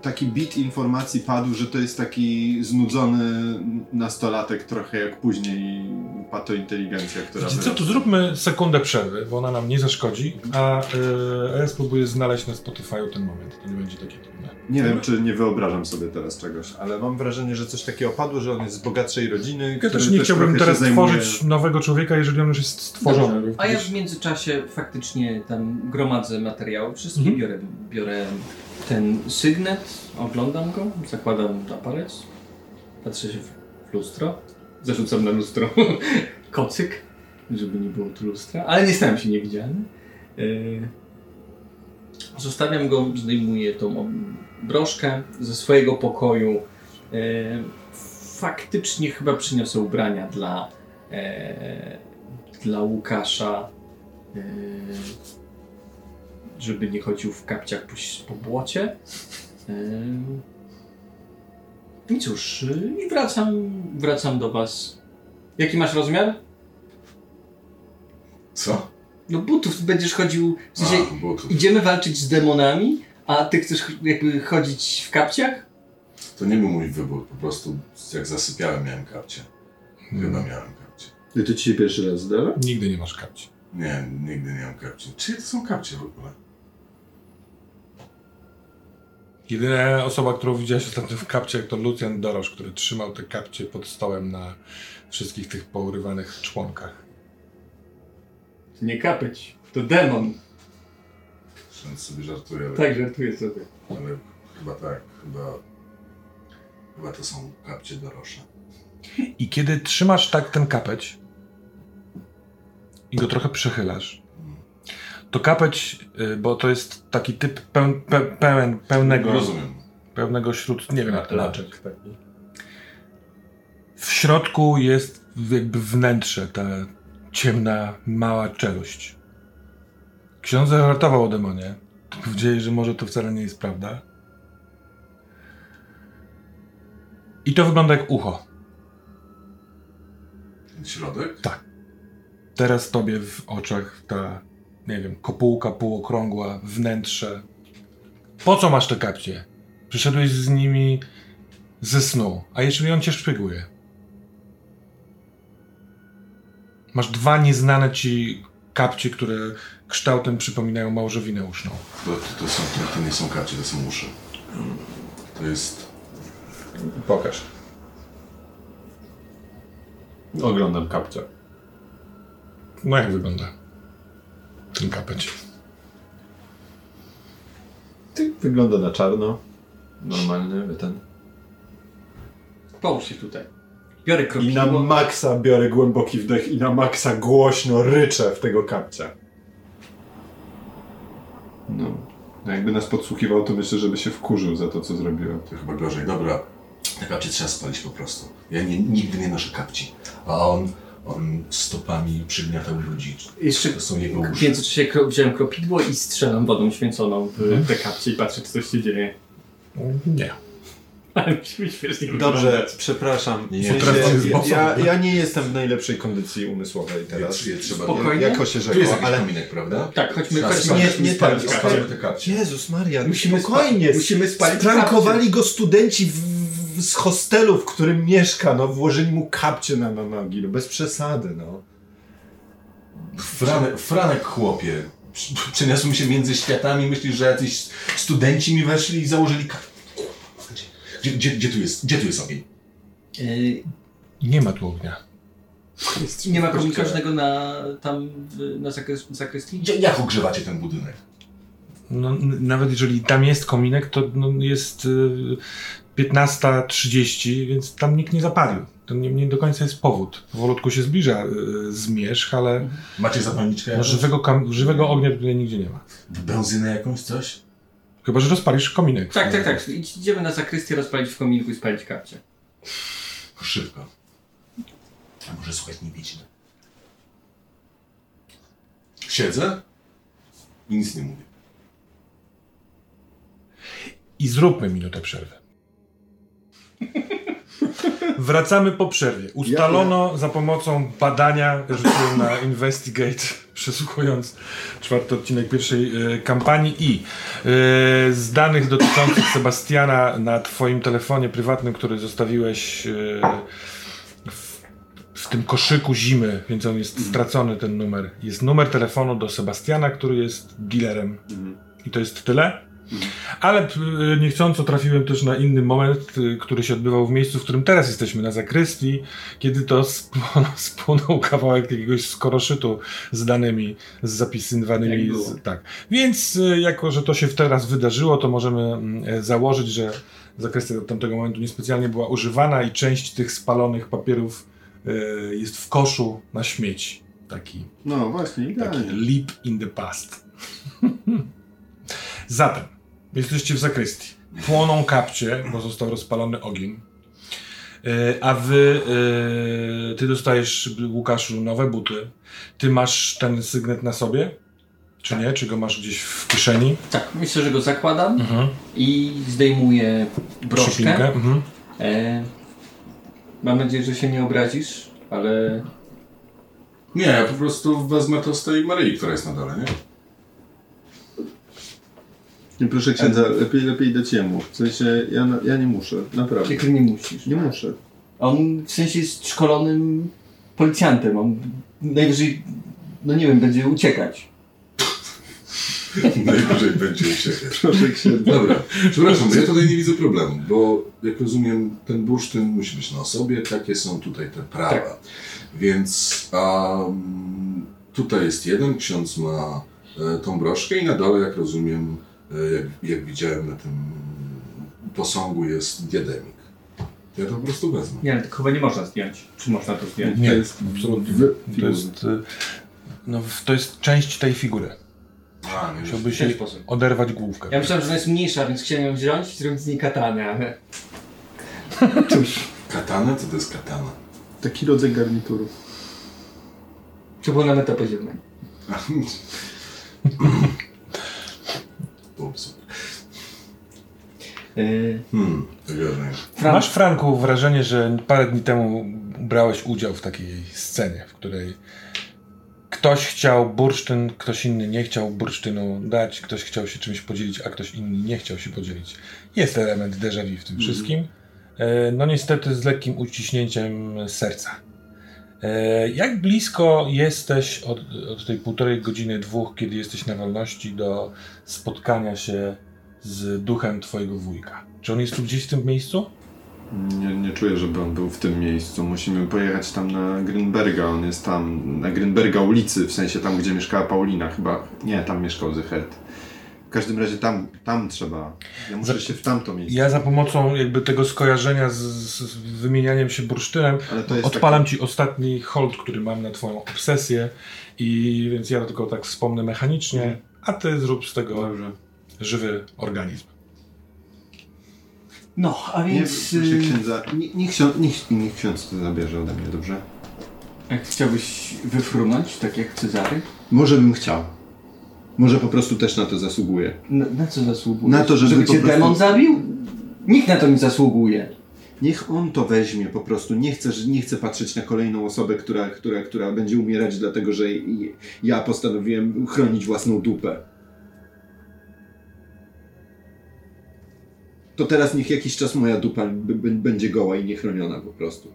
taki bit informacji padł, że to jest taki znudzony nastolatek, trochę jak później patointeligencja, która Wiecie co, tu zróbmy sekundę przerwy, bo ona nam nie zaszkodzi, a yy, ja spróbuję znaleźć na Spotify'u ten moment. To nie będzie takie trudne. Nie wiem, czy nie wyobrażam sobie teraz czegoś, ale mam wrażenie, że coś takiego padło, że on jest z bogatszej rodziny, Ja też nie chciałbym teraz zajmuje- tworzyć nowego człowieka, jeżeli on już jest stworzony. Dobrze. A ja w międzyczasie faktycznie tam gromadzę materiały wszystkie, Mhm. biorę, biorę ten sygnet, oglądam go, zakładam na palec, patrzę się w lustro, zarzucam na lustro kocyk, żeby nie było tu lustra, ale nie stałem się niewidzialny. Yy, Zostawiam go, zdejmuję tą broszkę ze swojego pokoju. Yy, Faktycznie chyba przyniosę ubrania dla, e, dla Łukasza, e, żeby nie chodził w kapciach po, po błocie. I cóż, i wracam, wracam do was. Jaki masz rozmiar? Co? No butów będziesz chodził, w sensie A, idziemy walczyć z demonami, a ty chcesz ch- jakby chodzić w kapciach? To nie był mój wybór, po prostu jak zasypiałem miałem kapcie. Chyba Hmm. miałem kapcie. I to ci się pierwszy raz zdarza? Nigdy nie masz kapci. Nie, nigdy nie miałem kapcie. Czyje to są kapcie w ogóle? Jedyna osoba, którą widziałeś ostatnio w kapciach to Lucjan Dorosz, który trzymał te kapcie pod stołem na wszystkich tych pourywanych członkach. To nie kapeć, to demon. Więc sobie żartuję, ale, Tak, żartuję sobie. ale chyba tak, chyba, chyba to są kapcie Dorosza. I kiedy trzymasz tak ten kapeć i go trochę przechylasz, to kapeć, y, bo to jest taki typ peł, pe, pełen, pełnego, Rozumiem. pełnego śród, nie wiem jak to nazwać. Laczek taki. W środku jest jakby wnętrze, ta ciemna, mała czeluść. Ksiądz żartował o demonie. To Powiedzieli, że może to wcale nie jest prawda. I to wygląda jak ucho. Ten środek? Tak. Teraz tobie w oczach ta, nie wiem, kopułka półokrągła, wnętrze. Po co masz te kapcie? Przyszedłeś z nimi ze snu, a jeżeli on cię szpieguje? Masz dwa nieznane ci kapcie, które kształtem przypominają małżowinę uszną. To, to, są, to, to nie są kapcie, to są uszy. To jest... Pokaż. Oglądam kapcia. No jak wygląda ten kapeć? Ty, wygląda na czarno. Normalny ten. Połóż się tutaj. Biorę I na maksa biorę głęboki wdech i na maksa głośno ryczę w tego kapcia. No. no jakby nas podsłuchiwał, to myślę, żeby się wkurzył za to, co zrobiłem. To chyba gorzej. Dobra, te kapcie trzeba spalić po prostu. Ja nie, nigdy nie noszę kapci. A on, on stopami przygniatał ludzi. Jeszcze To są jego w uszy. międzyczasie kro- wziąłem kropidło i strzelam wodą święconą w te kapcie i patrzę, czy coś się dzieje. Nie. Ale musimy śmiesznie Dobrze, wyglądać. przepraszam. Nie, W potrafię ja, ja, ja nie jestem w najlepszej kondycji umysłowej teraz. Je- je trzeba- Spokojnie. Jako się rzekło, ale... kominek, prawda? Tak, chodźmy, Trzeba chodźmy, spalić- chodźmy nie spalić tak, kapcie. Spalmy te kapcie. Jezus Maria, Musimy spokojnie. musimy spalić Sprankowali go studenci w, w, z hostelu, w którym mieszka, no włożyli mu kapcie na, na nogi, no bez przesady, no. Franek, Franek chłopie. Przeniosłem się między światami. Myślisz, że jacyś studenci mi weszli i założyli kapcie. Gdzie, gdzie, gdzie tu jest? Gdzie tu jest ogień? Yy, Nie ma tu ognia. nie ma komunika żadnego na, tam w, na zakres, zakrystii? Gdzie, jak ogrzewacie ten budynek? No, nawet jeżeli tam jest kominek, to no, jest y, 15.30, więc tam nikt nie zapalił. To nie, nie do końca jest powód. Powolutku się zbliża y, zmierzch, ale Macie zapalniczkę no, żywego, kam- żywego ognia tutaj nigdzie nie ma. Benzynę jakąś, coś? Chyba, że rozpalisz kominek. Tak, tak, tak. Idziemy na zakrystię, rozpalić w kominku i spalić kapcie. Szybko. A może słuchać nie wiedźmy? Siedzę i nic nie mówię. I zróbmy minutę przerwy. Wracamy po przerwie. Ustalono za pomocą badania, rzuciłem na Investigate, przesłuchując czwarty odcinek pierwszej e, kampanii i e, z danych dotyczących Sebastiana na twoim telefonie prywatnym, który zostawiłeś e, w, w tym koszyku zimy, więc on jest stracony ten numer. Jest numer telefonu do Sebastiana, który jest dealerem. I to jest tyle. Ale y, niechcąco trafiłem też na inny moment, y, który się odbywał w miejscu, w którym teraz jesteśmy, na zakrystii, kiedy to spłonął, spłonął kawałek jakiegoś skoroszytu z danymi, z zapisywanymi. Z, tak. Więc y, jako, że to się teraz wydarzyło, to możemy mm, e, założyć, że zakrystia od tamtego momentu niespecjalnie była używana i część tych spalonych papierów e, jest w koszu na śmieci. Taki No właśnie, Taki leap in the past. Zatem, jesteście w zakrystii. Płoną kapcie, bo został rozpalony ogień. E, A wy, e, ty dostajesz, Łukaszu, nowe buty. Ty masz ten sygnet na sobie? Czy nie? Czy go masz gdzieś w kieszeni? Tak, myślę, że go zakładam Mhm. i zdejmuję broszkę. Mhm. E, mam nadzieję, że się nie obrazisz, ale Nie, ja po prostu wezmę to z tej Maryi, która jest na dole, nie? Nie, proszę księdza, lepiej, lepiej dać jemu. W sensie, ja, ja nie muszę, naprawdę. jak nie musisz. Nie muszę. On w sensie jest szkolonym policjantem. On najwyżej, no nie wiem, będzie uciekać. Najwyżej będzie uciekać. Proszę księdza. Dobra, przepraszam, ja tutaj nie widzę problemu, bo jak rozumiem, ten bursztyn musi być na osobie, takie są tutaj te prawa. Tak. Więc um, tutaj jest jeden, ksiądz ma e, tą broszkę i na dole, jak rozumiem, jak, jak widziałem na tym posągu jest diademik. Ja to po prostu wezmę. Nie, ale to chyba nie można zdjąć. Czy można to zdjąć? Nie, To jest absolutnie. To jest, e, no, to jest część tej figury. A, nie, Musiałbyś jej sposób. oderwać główkę. Ja myślałem, że ona jest mniejsza, więc chciałem ją wziąć i zrobić z niej katanę, ale... Katana? Co to jest katana? Taki rodzaj garnituru. To było na metapoziomie. Ups. Yy, Hmm, wygodnie. Fran- Masz, Franku, wrażenie, że parę dni temu brałeś udział w takiej scenie, w której ktoś chciał bursztyn, ktoś inny nie chciał bursztynu dać, ktoś chciał się czymś podzielić, a ktoś inny nie chciał się podzielić. Jest element déjà vu w tym wszystkim. E, No niestety z lekkim uciśnięciem serca. E, Jak blisko jesteś od, od tej półtorej godziny, dwóch, kiedy jesteś na wolności, do spotkania się z duchem twojego wujka? Czy on jest tu gdzieś w tym miejscu? Nie, nie czuję, żeby on był w tym miejscu. Musimy pojechać tam na Grünberga. On jest tam, na Grünberga ulicy, w sensie tam, gdzie mieszkała Paulina. Chyba, nie, tam mieszkał Zychert. W każdym razie tam, tam trzeba. Ja muszę Za- się w tamto miejsce. Ja za pomocą jakby tego skojarzenia z, z wymienianiem się bursztynem odpalam ci ostatni hold, który mam na twoją obsesję i więc ja tylko tak wspomnę mechanicznie, a ty zrób z tego Dobrze. Żywy organizm. No, a Nie, więc... proszę yy, księdza, niech, niech, ksiądz, niech, niech ksiądz to zabierze ode mnie, dobrze? Jak chciałbyś wyfrunąć, tak jak Cezary? Może bym chciał. Może po prostu też na to zasługuję. Na, na co zasługujesz? Na to, żeby żeby po cię prostu- demon zabił? Nikt na to nie zasługuje. Niech on to weźmie po prostu. Nie chcę, nie chcę patrzeć na kolejną osobę, która, która, która będzie umierać, dlatego że ja postanowiłem chronić własną dupę. To teraz niech jakiś czas moja dupa będzie goła i niechroniona po prostu.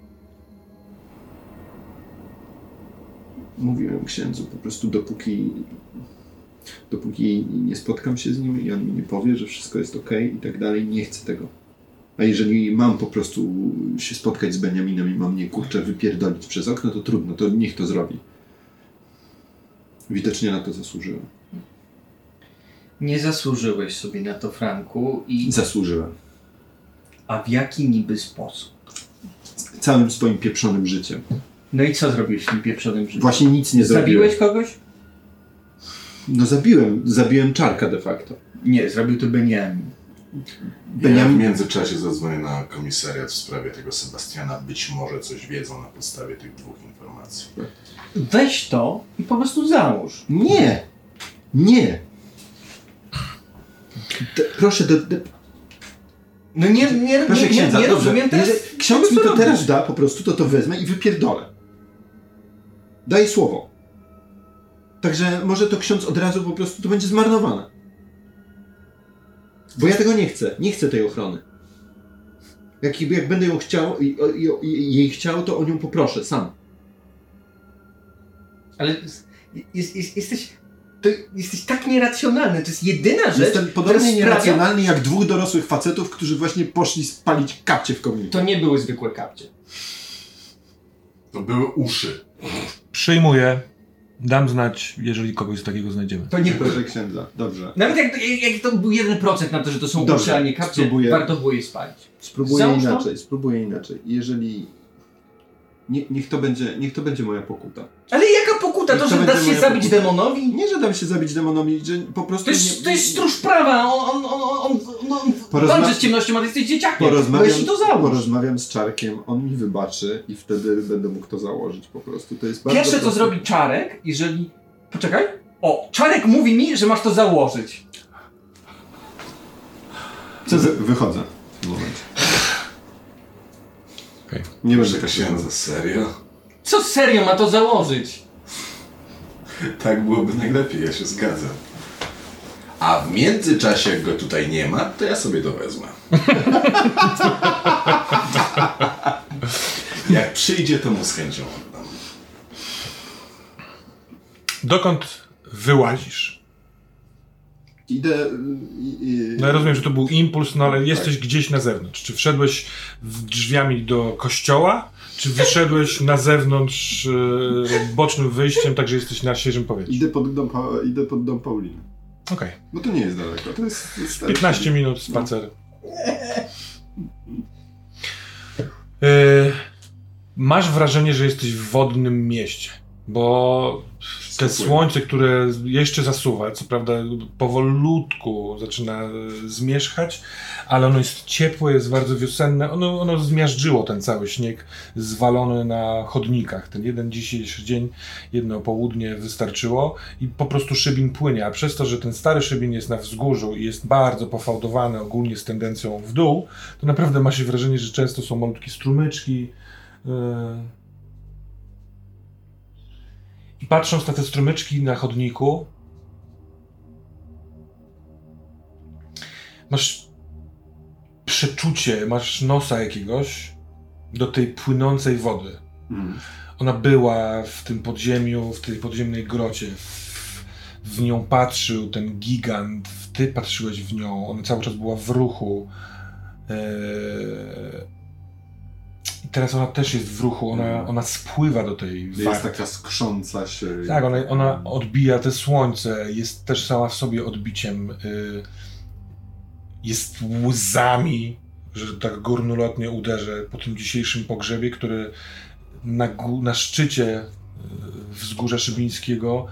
Mówiłem księdzu po prostu dopóki dopóki nie spotkam się z nim i on mi nie powie, że wszystko jest ok i tak dalej, nie chcę tego. A jeżeli mam po prostu się spotkać z Beniaminem i mam mnie kurczę wypierdolić przez okno, to trudno, to niech to zrobi. Widocznie na to zasłużyłem. Nie zasłużyłeś sobie na to, Franku, i... Zasłużyłem. A w jaki niby sposób? Całym swoim pieprzonym życiem. No i co zrobiłeś w tym pieprzonym życiu? Właśnie nic nie zrobiłem. Zabiłeś kogoś? No zabiłem, zabiłem czarka de facto. Nie, zrobił to Beniamin. Ja w Beniamin- międzyczasie zadzwonię na komisariat w sprawie tego Sebastiana. Być może coś wiedzą na podstawie tych dwóch informacji. Weź to i po prostu załóż. Nie! Nie! D- proszę, do, do... No nie, nie, Proszę nie, nie, księdza, nie dobrze. rozumiem teraz. Jeżeli ksiądz mi to robisz. teraz da, po prostu to to wezmę i wypierdolę. Daję słowo. Także może to ksiądz od razu po prostu to będzie zmarnowane. Bo ja tego nie chcę. Nie chcę tej ochrony. Jak, jak będę ją chciał, jej chciał, to o nią poproszę sam. Ale jest, jest, jesteś, to jesteś tak nieracjonalny. To jest jedyna rzecz, Jestem podobnie sprawia... nieracjonalny jak dwóch dorosłych facetów, którzy właśnie poszli spalić kapcie w kominie. To nie były zwykłe kapcie. To były uszy. Przyjmuję. Dam znać, jeżeli kogoś takiego znajdziemy. To nie były. Proszę księdza, dobrze. Nawet jak, jak, jak to był 1% na to, że to są Dobrze, uszy, a nie kapcie, spróbuję. warto było je spalić. Spróbuję Załóż to. inaczej, spróbuję inaczej. Jeżeli... Nie, niech, to będzie, niech to będzie moja pokuta. Ale jaka pokuta? To, To że dasz się zabić pokuta. demonowi? Nie, że dam się zabić demonowi, że po prostu To jest, nie... to jest stróż prawa, on, on, on, on, on, on Porozma- walczy z ciemnością, a ty jesteś dzieciakiem. Porozmawiam, Weź to załóż. porozmawiam z Czarkiem, on mi wybaczy i wtedy będę mógł to założyć po prostu. To jest bardzo Pierwsze co proste. zrobi Czarek, jeżeli... Poczekaj. O, Czarek mówi mi, że masz to założyć. Co Wy, wychodzę momencie. Okej. Nie będę księdza, serio? Co serio ma to założyć? Tak byłoby najlepiej, ja się zgadzam. A w międzyczasie, jak go tutaj nie ma, to ja sobie to wezmę. jak przyjdzie, to mu z chęcią oddam. Dokąd wyłazisz? Idę... y, y, No ja rozumiem, że to był impuls, no ale jesteś gdzieś na zewnątrz. Czy wszedłeś drzwiami do kościoła, czy wyszedłeś na zewnątrz e, bocznym wyjściem, także jesteś na świeżym powietrzu? Idę pod dom, Pa- idę pod dom Pauliny. Okej. Bo to nie jest daleko, to jest... to jest 15 minut spacer. E, masz wrażenie, że jesteś w wodnym mieście, bo te słońce, które jeszcze zasuwa, co prawda powolutku zaczyna zmierzchać, ale ono jest ciepłe, jest bardzo wiosenne. Ono, ono zmiażdżyło ten cały śnieg zwalony na chodnikach. Ten jeden dzisiejszy dzień, jedno południe wystarczyło i po prostu szybin płynie. A przez to, że ten stary szybin jest na wzgórzu i jest bardzo pofałdowany ogólnie z tendencją w dół, to naprawdę ma się wrażenie, że często są malutkie strumyczki. Yy. I patrząc na te strumyczki na chodniku, masz przeczucie, masz nosa jakiegoś do tej płynącej wody. Mhm. Ona była w tym podziemiu, w tej podziemnej grocie. W, w nią patrzył ten gigant, ty patrzyłeś w nią, ona cały czas była w ruchu. Eee, I teraz ona też jest w ruchu, ona, ona spływa do tej Jest warty. taka skrząca się. Tak, ona, ona odbija te słońce, jest też sama w sobie odbiciem. Y, jest łzami, że tak górnolotnie uderzę po tym dzisiejszym pogrzebie, który na, na szczycie y, wzgórza Szybińskiego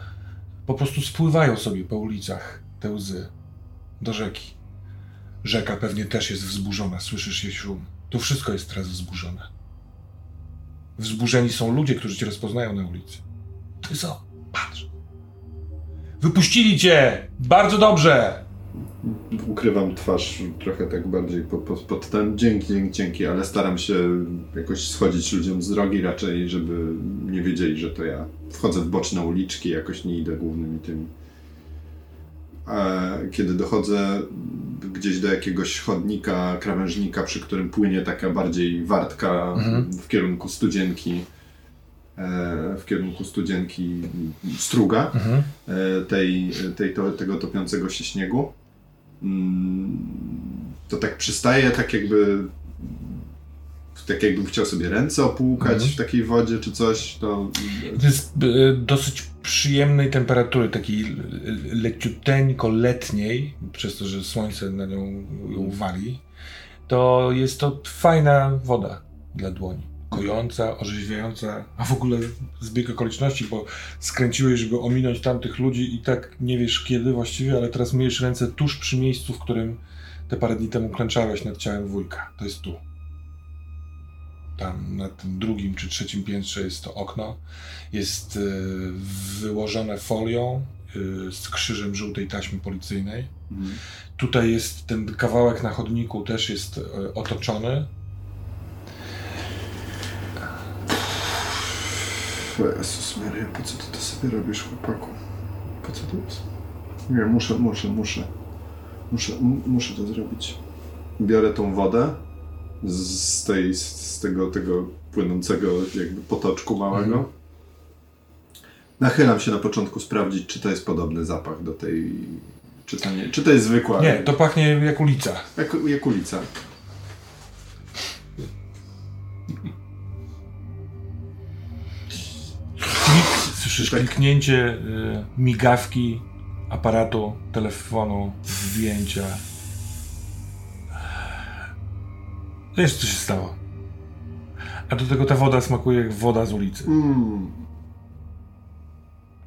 po prostu spływają sobie po ulicach te łzy do rzeki. Rzeka pewnie też jest wzburzona, słyszysz jej szum. Tu wszystko jest teraz wzburzone. Wzburzeni są ludzie, którzy cię rozpoznają na ulicy. Ty co? Patrz. Wypuścili cię! Bardzo dobrze! Ukrywam twarz trochę tak bardziej pod, pod, pod ten. Dzięki, dzięki, dzięki, ale staram się jakoś schodzić ludziom z drogi raczej, żeby nie wiedzieli, że to ja. Wchodzę w boczne uliczki, jakoś nie idę głównymi tymi. Kiedy dochodzę gdzieś do jakiegoś chodnika, krawężnika, przy którym płynie taka bardziej wartka Mhm. w kierunku studzienki, e, w kierunku studzienki struga, Mhm. e, tej, tej, to, tego topiącego się śniegu, mm, to tak przystaje, tak jakby tak jakbym chciał sobie ręce opłukać Mhm. w takiej wodzie czy coś, to To jest e, dosyć przyjemnej temperatury, takiej leciuteńko letniej, przez to, że słońce na nią ją wali, to jest to fajna woda dla dłoni. Kojąca, orzeźwiająca, a w ogóle zbieg okoliczności, bo skręciłeś, żeby ominąć tamtych ludzi i tak nie wiesz kiedy właściwie, ale teraz myjesz ręce tuż przy miejscu, w którym te parę dni temu klęczałeś nad ciałem wujka. To jest tu. Tam na tym drugim czy trzecim piętrze jest to okno jest e, wyłożone folią y, z krzyżem żółtej taśmy policyjnej. Mhm. Tutaj jest ten kawałek na chodniku, też jest y, otoczony. Jezus Maria, po co ty to sobie robisz, chłopaku? Po co to jest? Nie, muszę, muszę, muszę. Muszę, muszę to zrobić. Biorę tą wodę z, tej, z tego, tego płynącego jakby potoczku małego. Mhm. Nachylam się na początku sprawdzić, czy to jest podobny zapach do tej... Czy to, nie, czy to jest zwykła? Nie, to pachnie jak ulica. Jak, jak ulica. Słyszysz kliknięcie y, migawki aparatu, telefonu, zdjęcia. Wiesz, co się stało. A do tego ta woda smakuje jak woda z ulicy. Mm.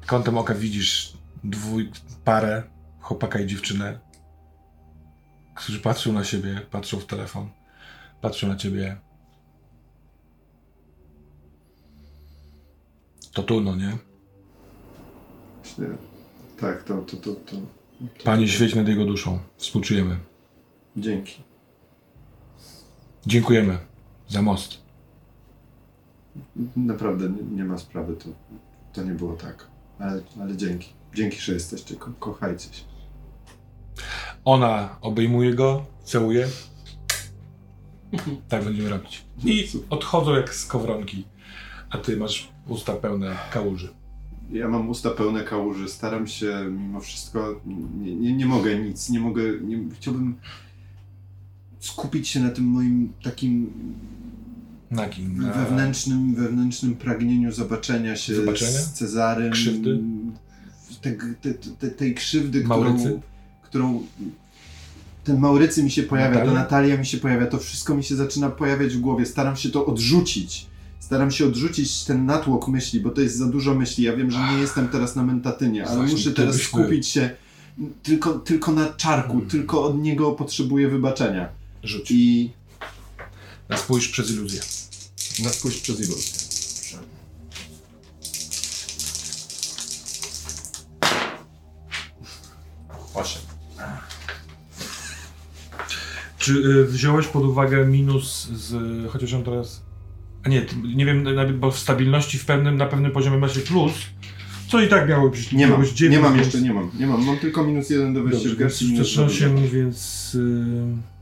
Kątem oka widzisz dwój, parę, chłopaka i dziewczynę, którzy patrzą na siebie, patrzą w telefon, patrzą na ciebie. To tu, no nie? Właśnie, tak, to, to, to, to. Panie świeć nad jego duszą. Współczujemy. Dzięki. Dziękujemy za most. Naprawdę nie, nie ma sprawy, to, to nie było tak. Ale, ale dzięki. Dzięki, że jesteście. Ko kochajcie się. Ona obejmuje go, całuje. Tak będziemy robić. I odchodzą jak z kowronki. A ty masz usta pełne kałuży. Ja mam usta pełne kałuży. Staram się mimo wszystko. Nie, nie, nie mogę nic. Nie mogę. Nie, chciałbym skupić się na tym moim takim Nagim. Na... wewnętrznym, wewnętrznym pragnieniu zobaczenia się Zobaczenia? z Cezarym. Krzywdy? Te, te, te, tej krzywdy, Maurycy? którą, którą ten Maurycy mi się pojawia, Natalia? to Natalia mi się pojawia, to wszystko mi się zaczyna pojawiać w głowie. Staram się to odrzucić. Staram się odrzucić ten natłok myśli, bo to jest za dużo myśli. Ja wiem, że nie jestem teraz na mentatynie, ale Właśnie, muszę teraz skupić się tylko, tylko na czarku, Hmm. tylko od niego potrzebuję wybaczenia. Rzuć. I Na spójrz przez iluzję. na spójrz przez iluzję. Osiem. Czy y, wziąłeś pod uwagę minus z... Chociaż on teraz... A nie, nie wiem, bo w stabilności w pewnym, na pewnym poziomie macie plus, co i tak miało być... Nie mam, nie mam jeszcze, nie mam, nie mam. Mam tylko minus jeden do wejścia Dobrze, w garści. więc minus też dwa do 8, więc... Y...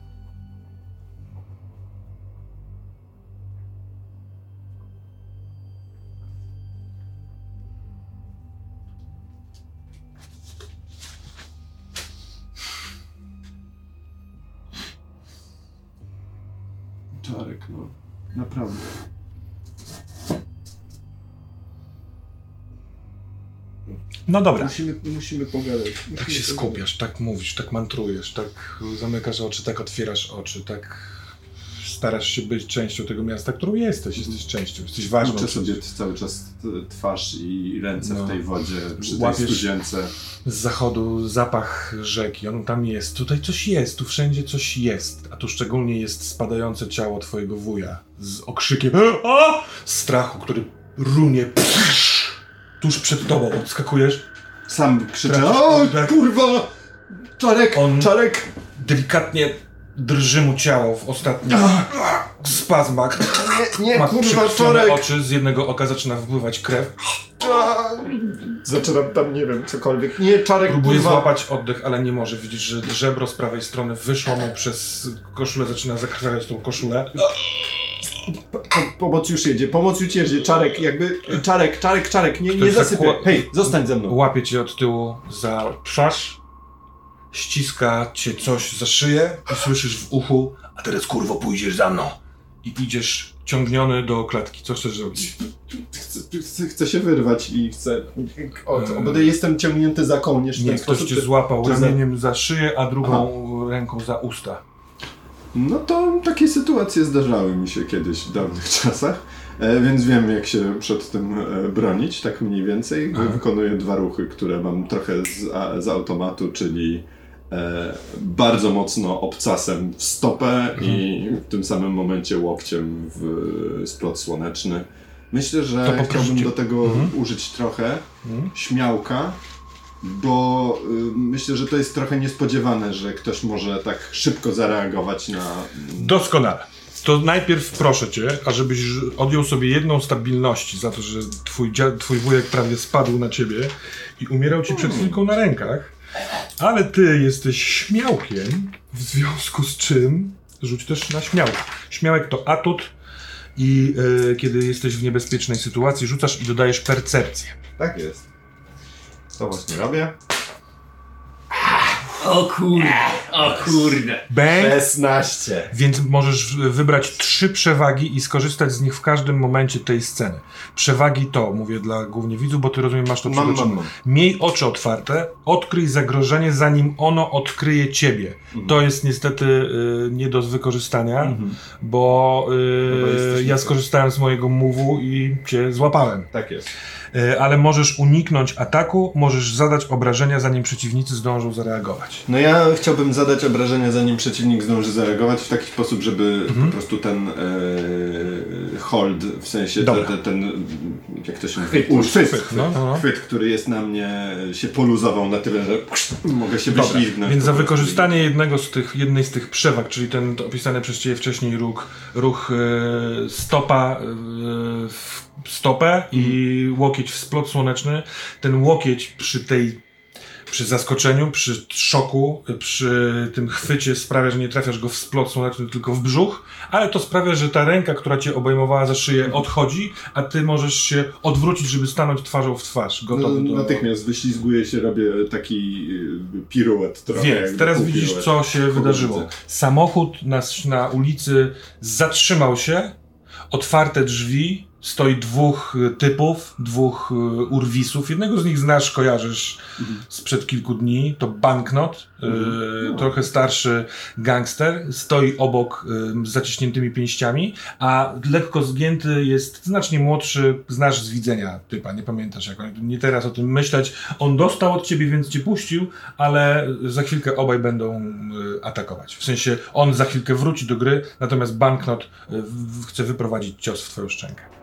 No dobra. Musimy, musimy pogadać. Tak Musimy się pogadać. skupiasz, tak mówisz, tak mantrujesz, tak zamykasz oczy, tak otwierasz oczy, tak starasz się być częścią tego miasta, którą jesteś. Jesteś częścią, jesteś ważną. Uczę sobie cały czas twarz i ręce No. w tej wodzie, przy tej Łapiesz- studzience. Z zachodu zapach rzeki, on tam jest. Tutaj coś jest, tu wszędzie coś jest. A tu szczególnie jest spadające ciało twojego wuja z okrzykiem o! strachu, który runie psz, tuż przed tobą. Odskakujesz, Sam krzyczę, Tracisz o oddech. kurwa! Czarek, On- Czarek! delikatnie drży mu ciało w ostatnich spazmach. Nie, nie, Ma kurwa, przykrwione Czarek! oczy, z jednego oka zaczyna wypływać krew. A! Zaczynam tam, nie wiem, cokolwiek. Nie, Czarek, Próbuje kurwa! złapać oddech, ale nie może. Widzisz, że żebro z prawej strony wyszło mu przez koszulę, zaczyna zakrwawiać tą koszulę. Po, pomoc już jedzie, pomoc już jedzie, Czarek, jakby... Czarek, Czarek, Czarek, nie, nie Ktoś zasypiaj. zakła- Hej, zostań ze mną. Łapie cię od tyłu za twarz, ściska cię coś za szyję i słyszysz w uchu, a teraz kurwo pójdziesz za mną. I idziesz ciągniony do klatki. Co chcesz zrobić? Chcę, chcę, chcę się wyrwać i chcę... O, Eee. bo jestem ciągnięty za kołnierz Nie, ktoś sposób. cię złapał to za- ramieniem za szyję, a drugą ręką za usta. No to takie sytuacje zdarzały mi się kiedyś w dawnych czasach, e, więc wiem jak się przed tym e, bronić, tak mniej więcej. Aha. Wykonuję dwa ruchy, które mam trochę z, a, z automatu, czyli e, bardzo mocno obcasem w stopę i w tym samym momencie łokciem w splot słoneczny. Myślę, że chciałbym do tego Mhm. użyć trochę Mhm. śmiałka Bo y, myślę, że to jest trochę niespodziewane, że ktoś może tak szybko zareagować na. Doskonale. To najpierw proszę cię, ażebyś odjął sobie jedną stabilności za to, że twój, twój wujek prawie spadł na ciebie i umierał ci przed chwilką na rękach, ale ty jesteś śmiałkiem, w związku z czym rzuć też na śmiałek. Śmiałek to atut i e, kiedy jesteś w niebezpiecznej sytuacji, rzucasz i dodajesz percepcję. Tak jest. To właśnie robię. O kurde, o kurde. Bang! 16. Więc możesz wybrać trzy przewagi i skorzystać z nich w każdym momencie tej sceny. Przewagi to, mówię dla głównie widzów, bo ty rozumiem, masz to Mam, mam, mam. Miej oczy otwarte, odkryj zagrożenie, zanim ono odkryje ciebie. Mhm. To jest niestety y, nie do wykorzystania, bo, y, No bo ja skorzystałem z mojego move'u i cię złapałem. Tak jest. Y, ale możesz uniknąć ataku, możesz zadać obrażenia, zanim przeciwnicy zdążą zareagować. No ja chciałbym zadać obrażenia, zanim przeciwnik zdąży zareagować w taki sposób, żeby Mhm. po prostu ten e, hold, w sensie te, te, ten, jak to się mówi? Chwyt. Chwyt, Chwyt, no, no, chwyt, który jest na mnie, się poluzował na tyle, że mogę się wyślizgnąć. więc za wykorzystanie jednego z tych, jednej z tych przewag, czyli ten opisany przez Ciebie wcześniej ruch, ruch e, stopa e, w stopę i łokieć w splot słoneczny, ten łokieć przy tej przy zaskoczeniu, przy szoku, przy tym chwycie sprawia, że nie trafiasz go w splot słoneczny, tylko w brzuch, ale to sprawia, że ta ręka, która cię obejmowała za szyję, odchodzi, a ty możesz się odwrócić, żeby stanąć twarzą w twarz, No, gotowy do... natychmiast wyślizguję się, robię taki y, piruet trochę. Więc teraz widzisz, piruet. co się Kogo wydarzyło. widzę? Samochód na, na ulicy zatrzymał się, otwarte drzwi, stoi dwóch y, typów, dwóch y, urwisów. Jednego z nich znasz, kojarzysz sprzed kilku dni, to Banknot, y, trochę starszy gangster, stoi obok z zaciśniętymi pięściami, a lekko zgięty jest znacznie młodszy, znasz z widzenia typa, nie pamiętasz jak on, nie teraz o tym myśleć. On dostał od ciebie, więc cię puścił, ale za chwilkę obaj będą atakować. W sensie on za chwilkę wróci do gry, natomiast Banknot chce wyprowadzić cios w twoją szczękę.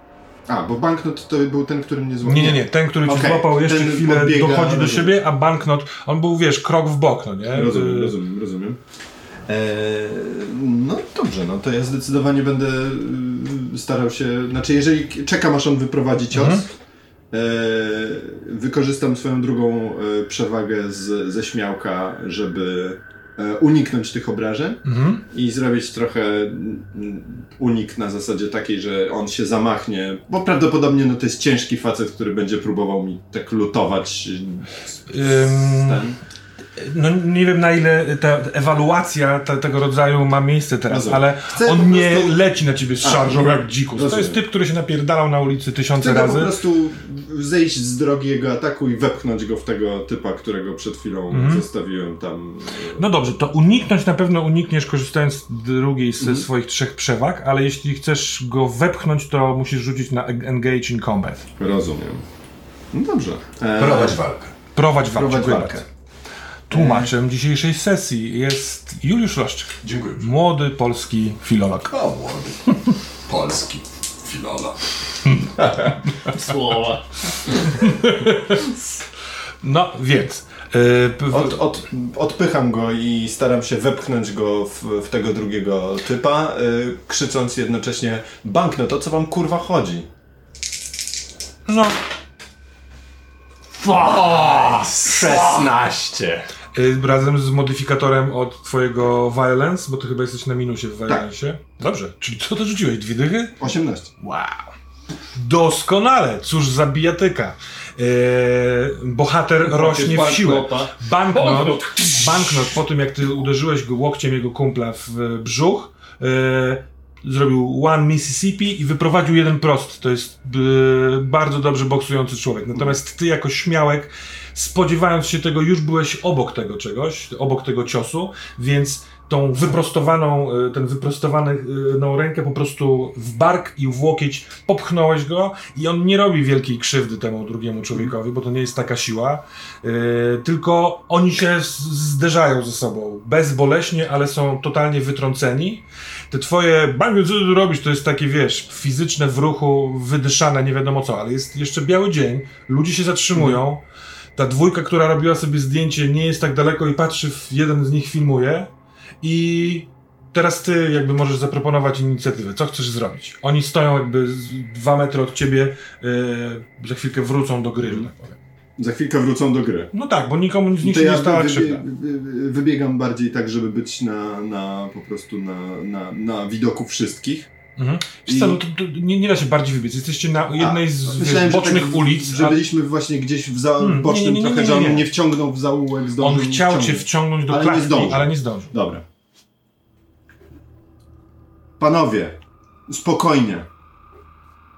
A, bo banknot to był ten, który mnie złapał. Nie, nie, nie. Ten, który cię Okej, złapał jeszcze ten chwilę podbiega, dochodzi do rozumiem. siebie, a banknot, on był, wiesz, krok w bok, no nie? Rozumiem, Y, rozumiem, rozumiem. Eee, no dobrze, no to ja zdecydowanie będę y, starał się, znaczy jeżeli czekam aż on wyprowadzi cios, Mhm. eee, wykorzystam swoją drugą e, przewagę z, ze śmiałka, żeby e, uniknąć tych obrażeń Mhm. i zrobić trochę mm, unik na zasadzie takiej, że on się zamachnie, bo prawdopodobnie no, to jest ciężki facet, który będzie próbował mi tak lutować Ym, ten. No nie wiem na ile ta ewaluacja te, tego rodzaju ma miejsce teraz, Rozumiem. ale Chcę on nie prostu- leci na ciebie z szarżą jak dzikus. To Rozumiem. jest typ, który się napierdalał na ulicy tysiące Chcę go po razy. prostu zejść z drogi jego ataku i wepchnąć go w tego typa, którego przed chwilą Mhm. zostawiłem tam. No dobrze, to uniknąć na pewno unikniesz korzystając z drugiej z Mhm. swoich trzech przewag, ale jeśli chcesz go wepchnąć, to musisz rzucić na engage in combat. Rozumiem. No dobrze. E, Prowadź walkę. Prowadź walkę. Prowadź Dziękuję walkę. Tłumaczem dzisiejszej sesji jest Juliusz Roszczyk, Dziękuję. młody polski filolog. O, młody. Polski. Filona. Słowa. No więc. P- Od, od, odpycham go i staram się wepchnąć go w, w tego drugiego typa, y, krzycząc jednocześnie Banknot, o co wam kurwa chodzi? no, 16. Y, razem z modyfikatorem od twojego violence, bo ty chyba jesteś na minusie w Tak. violence. Dobrze, czyli co to rzuciłeś? Dwie dychy? 18. Wow. Doskonale, cóż za bijatyka. Yy, bohater rośnie w siłę. Banknota. Banknot, banknot po tym jak ty uderzyłeś go łokciem jego kumpla w brzuch, e, zrobił one Mississippi i wyprowadził jeden prost. To jest e, bardzo dobrze boksujący człowiek. Natomiast ty jako śmiałek, spodziewając się tego, już byłeś obok tego czegoś, obok tego ciosu, więc tą wyprostowaną, e, ten wyprostowaną rękę po prostu w bark i w łokieć popchnąłeś go i on nie robi wielkiej krzywdy temu drugiemu człowiekowi, bo to nie jest taka siła, e, tylko oni się zderzają ze sobą bezboleśnie, ale są totalnie wytrąceni. Te twoje, bang, co ty robisz, to jest takie, wiesz, fizyczne w ruchu, wydyszane, nie wiadomo co, ale jest jeszcze biały dzień, ludzie się zatrzymują, Ta dwójka, która robiła sobie zdjęcie, nie jest tak daleko i patrzy, w jeden z nich filmuje. I teraz ty jakby możesz zaproponować inicjatywę. Co chcesz zrobić? Oni stoją jakby dwa metry od ciebie, yy, za chwilkę wrócą do gry. że tak powiem. Za chwilkę wrócą do gry. No tak, bo nikomu z nich się ja nie stała krzywda. wy- wybiegam bardziej tak, żeby być na, na po prostu na, na, na widoku wszystkich. Mhm. I- co, no to, to nie, nie da się bardziej wybiec. Jesteście na jednej z Myślałem, że bocznych tak, ulic. Że a byliśmy właśnie gdzieś w za, Hmm, bocznym nie, nie, nie, trochę, że on nie, nie. mnie wciągnął w zaułek, On chciał cię wciągnąć. do Ale klatki, ale nie zdążył. Dobra. Panowie, spokojnie.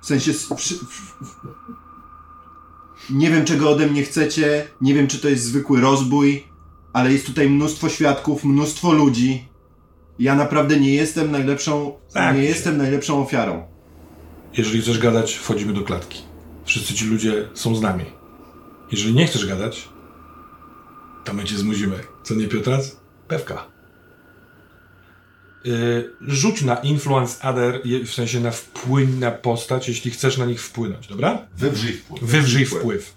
W sensie... Nie wiem, czego ode mnie chcecie, nie wiem, czy to jest zwykły rozbój, ale jest tutaj mnóstwo świadków, mnóstwo ludzi. Ja naprawdę nie jestem najlepszą, Tak. nie jestem najlepszą ofiarą. Jeżeli chcesz gadać, wchodzimy do klatki. Wszyscy ci ludzie są z nami. Jeżeli nie chcesz gadać, to my cię zmuzimy. Co nie, Piotras? Pewka. Yy, rzuć na influence other, w sensie na wpływ na postać, jeśli chcesz na nich wpłynąć, dobra? Wywrzyj wpływ. Wywrzyj wpływ.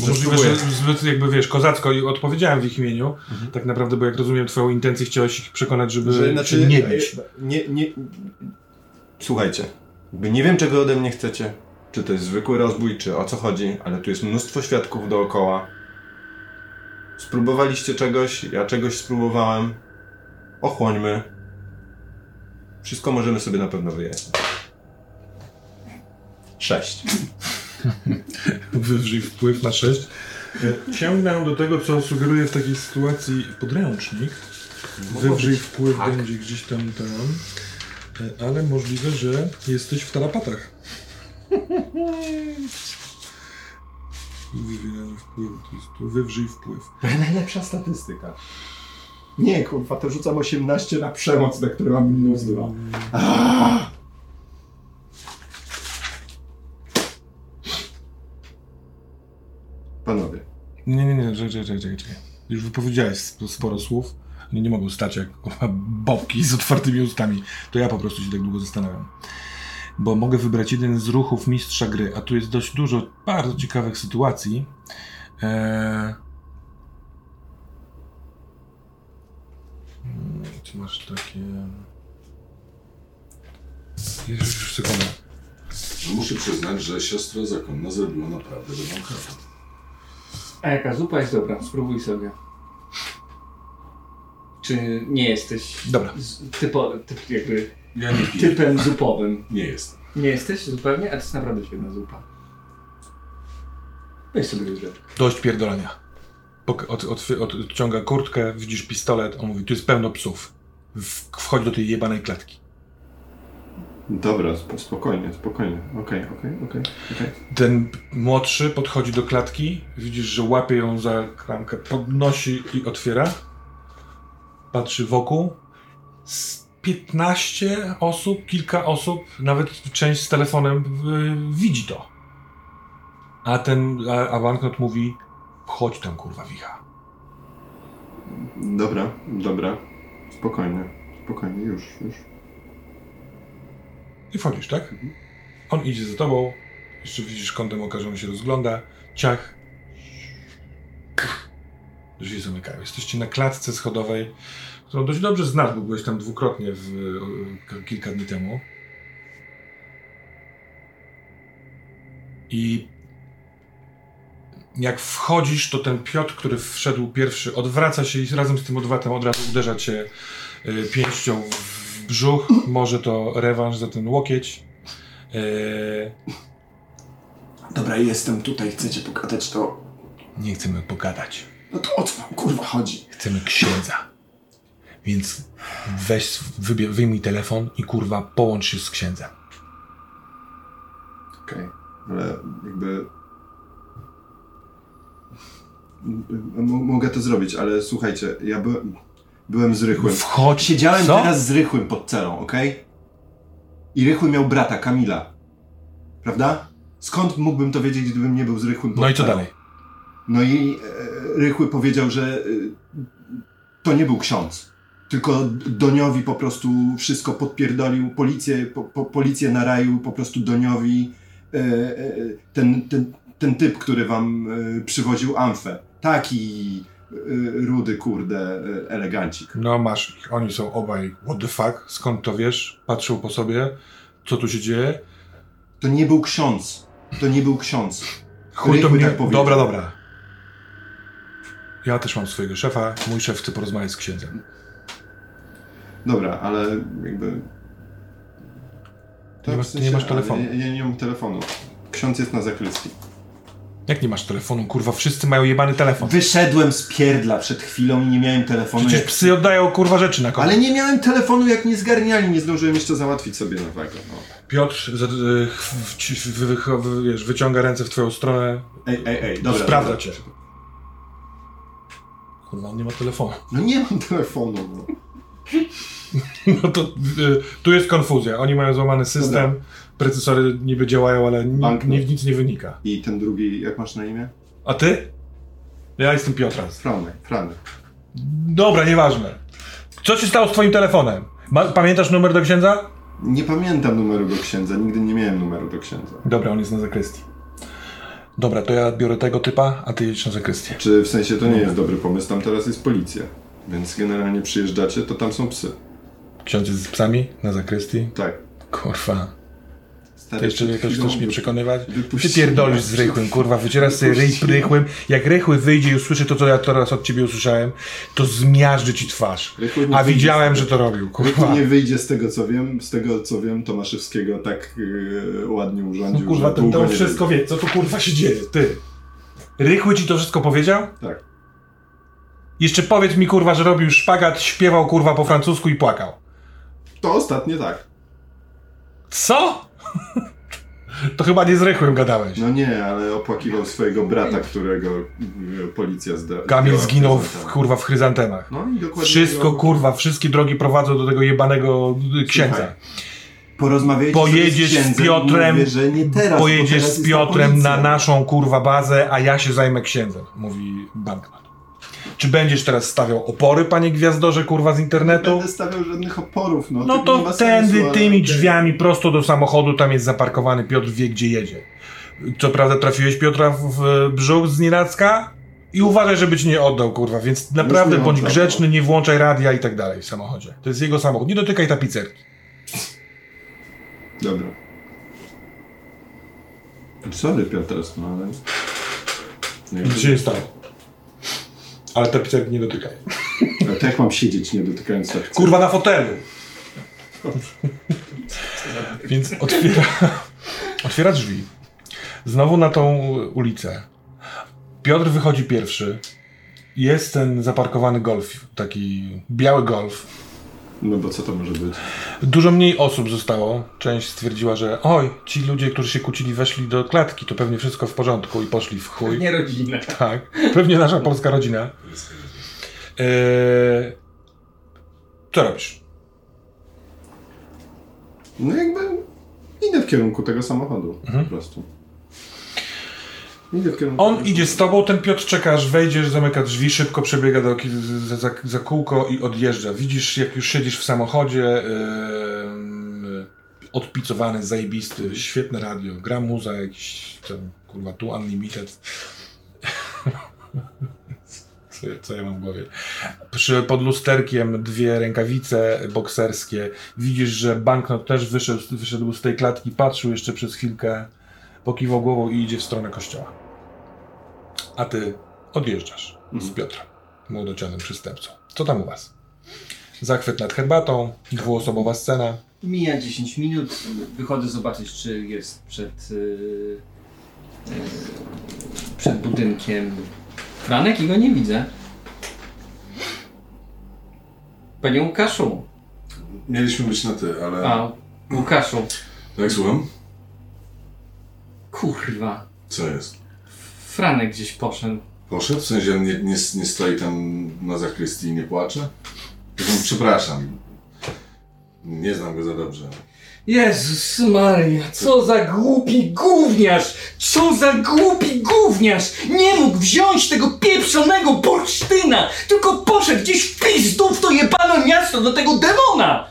Bo możliwe, że zbyt jakby wiesz, kozacko i odpowiedziałem w ich imieniu, tak naprawdę, bo jak rozumiem twoją intencję, chciałeś ich przekonać, żeby Że, się znaczy, nie bić. e, Nie, nie... Słuchajcie, jakby nie wiem czego ode mnie chcecie, czy to jest zwykły rozbój, czy o co chodzi, ale tu jest mnóstwo świadków dookoła. Spróbowaliście czegoś, ja czegoś spróbowałem. Ochłońmy. Wszystko możemy sobie na pewno wyjaśnić. Sześć. Wywrzyj wpływ na 6. Ciągnę do tego, co sugeruje w takiej sytuacji podręcznik. Wywrzyj wpływ będzie gdzieś tam tam. Ale możliwe, że jesteś w tarapatach. Wywieranie wpływu, to jest tu. Wywrzyj wpływ. Najlepsza statystyka. Nie, kurwa, to rzucam 18 na przemoc, na które mam minus 2. Panowie. Nie, nie, nie, czekaj, czekaj, czekaj, czekaj. Już wypowiedziałeś sp- sporo słów. Nie, nie mogą stać jak bobki z otwartymi ustami. To ja po prostu się tak długo zastanawiam. Bo mogę wybrać jeden z ruchów mistrza gry, a tu jest dość dużo bardzo ciekawych sytuacji. Eee... Czy masz takie... Już, już sekundę. Muszę przyznać, że siostra zakonna zrobiła naprawdę dobrą kawę. A jaka zupa jest dobra? Spróbuj sobie. Czy nie jesteś Dobra. z- typo, typ, jakby Ja nie piję. typem zupowym? Nie jest. Nie jesteś zupełnie? A to jest naprawdę świetna zupa. Weź sobie łyżeczkę. Dość pierdolenia. Od, od, od, odciąga kurtkę, widzisz pistolet, on mówi, tu jest pełno psów. Wchodź do tej jebanej klatki. Dobra, sp- spokojnie, spokojnie. Okej, okej, okej, okej. Ten młodszy podchodzi do klatki, widzisz, że łapie ją za klamkę, podnosi i otwiera. Patrzy wokół. Z 15 osób, kilka osób, nawet część z telefonem y, widzi to. A ten, a, a banknot mówi, chodź tam kurwa wicha. Dobra, dobra. Spokojnie, spokojnie, już, już. I wchodzisz, tak? On idzie za tobą, jeszcze widzisz kątem oka, że on się rozgląda, ciach. Drzwi zamykają. Jesteście na klatce schodowej, którą dość dobrze znasz, bo byłeś tam dwukrotnie w, e, kilka dni temu. I jak wchodzisz, to ten Piotr, który wszedł pierwszy, odwraca się i razem z tym odwratem od razu uderza cię y, pięścią w brzuch. Może to rewanż za ten łokieć. Y, Dobra, jestem tutaj, chcecie pogadać, to... nie chcemy pogadać. No to o co wam kurwa chodzi? Chcemy księdza. Więc weź, wybie, wyjmij telefon i kurwa połącz się z księdzem. Okej, ale jakby... Mogę to zrobić, ale słuchajcie, ja by, byłem z Rychłym. Wchodź. Siedziałem Co? teraz z Rychłym pod celą, okej? I Rychły miał brata, Kamila. Prawda? Skąd mógłbym to wiedzieć, gdybym nie był z Rychłym pod No i co celą? dalej? No i e, Rychły powiedział, że e, to nie był ksiądz. Tylko Doniowi po prostu wszystko podpierdolił. Policję, po, po, policję na raju po prostu Doniowi. E, e, ten, ten, ten typ, który wam y, przywoził amfę. Taki y, rudy, kurde, y, elegancik. No masz ich, oni są obaj. What the fuck? Skąd to wiesz? Patrzą po sobie. Co tu się dzieje? To nie był ksiądz. To nie był ksiądz. Chuj to mnie... tak powiedział. dobra, dobra. Ja też mam swojego szefa. Mój szef chce porozmawiać z księdzem. Dobra, ale jakby... To Nie w masz- nie masz telefonu. ja nie mam telefonu. Ksiądz jest na zakrystii. Jak nie masz telefonu? Kurwa, wszyscy mają jebany telefon. Wyszedłem z pierdla przed chwilą i nie miałem telefonu. Przecież jak... psy oddają kurwa rzeczy na kogoś. Ale nie miałem telefonu, jak nie zgarniali. Nie zdążyłem jeszcze załatwić sobie nowego. No. Piotr z, wy, wiesz, wyciąga ręce w twoją stronę. Ej, ej, ej, dobra. Sprawdza dobra. cię. Kurwa, on nie ma telefonu. No nie mam telefonu. No. No to y, tu jest konfuzja. Oni mają złamany system. Procesory niby działają, ale Banknot. ni, nic nie wynika. I ten drugi, jak masz na imię? A ty? Ja jestem Piotras. Franek, Franek. Dobra, nieważne. Co się stało z twoim telefonem? Ma, pamiętasz numer do księdza? Nie pamiętam numeru do księdza, nigdy nie miałem numeru do księdza. Dobra, on jest na zakrystii. Dobra, to ja biorę tego typa, a ty jedziesz na zakrystię. Czy w sensie to nie jest dobry pomysł, tam teraz jest policja. Więc generalnie przyjeżdżacie, to tam są psy. Ksiądz jest z psami na zakrystii. Tak. Kurwa. Stary, Ty jeszcze jakoś chcesz mnie przekonywać? Ty pierdolisz z rychłym, kurwa, wycierasz sobie ryj rychłym. Jak rychły wyjdzie i usłyszy to, co ja teraz od ciebie usłyszałem, to zmiażdży ci twarz. A widziałem, że to robił, kurwa. nie wyjdzie z tego co wiem, z tego co wiem, Tomaszewskiego tak yy, ładnie No urządził, kurwa, ten długo to nie wszystko wie. Co tu kurwa się dzieje, ty? Rychły ci to wszystko powiedział? Tak. Jeszcze powiedz mi, kurwa, że robił szpagat, śpiewał, kurwa, po francusku i płakał. To ostatnie tak. Co? To chyba nie z rychłym gadałeś. No nie, ale opłakiwał swojego brata, którego yy, policja zda. Kamil zginął, w, kurwa, w chryzantemach. No i dokładnie. Wszystko, kurwa, wszystkie drogi prowadzą do tego jebanego y, księdza. Słuchaj, Porozmawiajcie Pojedziesz z księdzem, Piotrem, mówię, że nie teraz, Pojedziesz z Piotrem na naszą kurwa bazę, a ja się zajmę księdzem, mówi banknot. Czy będziesz teraz stawiał opory, panie gwiazdorze, kurwa, z Nie internetu? będę stawiał żadnych oporów, no. No to nie tędy tymi drzwiami prosto do samochodu, tam jest zaparkowany, Piotr wie gdzie jedzie. Co prawda trafiłeś Piotra w, brzuch z nienacka i uważaj, żeby ci nie oddał, kurwa, więc naprawdę nie bądź grzeczny, nie włączaj radia i tak dalej w samochodzie. To jest jego samochód, nie dotykaj tapicerki. Dobra. Sorry Piotr, no ale... Nie, Nic się nie stało. Ale tapicerki nie dotykaj. ale to jak mam siedzieć, nie dotykając tak? Kurwa na fotelu. Więc otwiera, otwiera drzwi. Znowu na tą ulicę. Piotr wychodzi pierwszy. Jest ten zaparkowany golf, taki biały golf. No bo co to może być? Dużo mniej osób zostało. Część stwierdziła, że oj, ci ludzie, którzy się kłócili, weszli do klatki, to pewnie wszystko w porządku i poszli w chuj. Nie rodzinę. Tak, pewnie nasza polska rodzina. Eee, co robisz? No jakby idę w kierunku tego samochodu Mhm. po prostu. Idę w kierunku... On idzie z tobą, ten Piotr czeka, aż wejdziesz, zamyka drzwi, szybko przebiega do, za, za, za kółko i odjeżdża. Widzisz, jak już siedzisz w samochodzie, yy, odpicowany, zajebisty, świetne radio, gra muza, jakiś tam, kurwa, tu Unlimited. Co, ja- co ja mam w głowie? Przy, pod lusterkiem dwie rękawice bokserskie. Widzisz, że banknot też wyszedł, wyszedł z tej klatki, patrzył jeszcze przez chwilkę, pokiwał głową i idzie w stronę kościoła. A ty odjeżdżasz z Piotrem, młodocianym przystępcą. Co tam u was? Zachwyt nad herbatą, dwuosobowa scena. Mija 10 minut, wychodzę zobaczyć, czy jest przed, yy, yy, przed budynkiem Franek i go nie widzę. Panie Łukaszu. Mieliśmy być na ty, ale... A, Łukaszu. Tak, słucham? Kurwa. Co jest? Franek gdzieś poszedł. Poszedł? W sensie nie, nie, nie stoi tam na zakrystii i nie płacze? Przepraszam. Nie znam go za dobrze. Jezus Maria, co za głupi gówniarz! Co za głupi gówniarz! Nie mógł wziąć tego pieprzonego bursztyna, tylko poszedł gdzieś w pizdu w to jebane miasto do tego demona!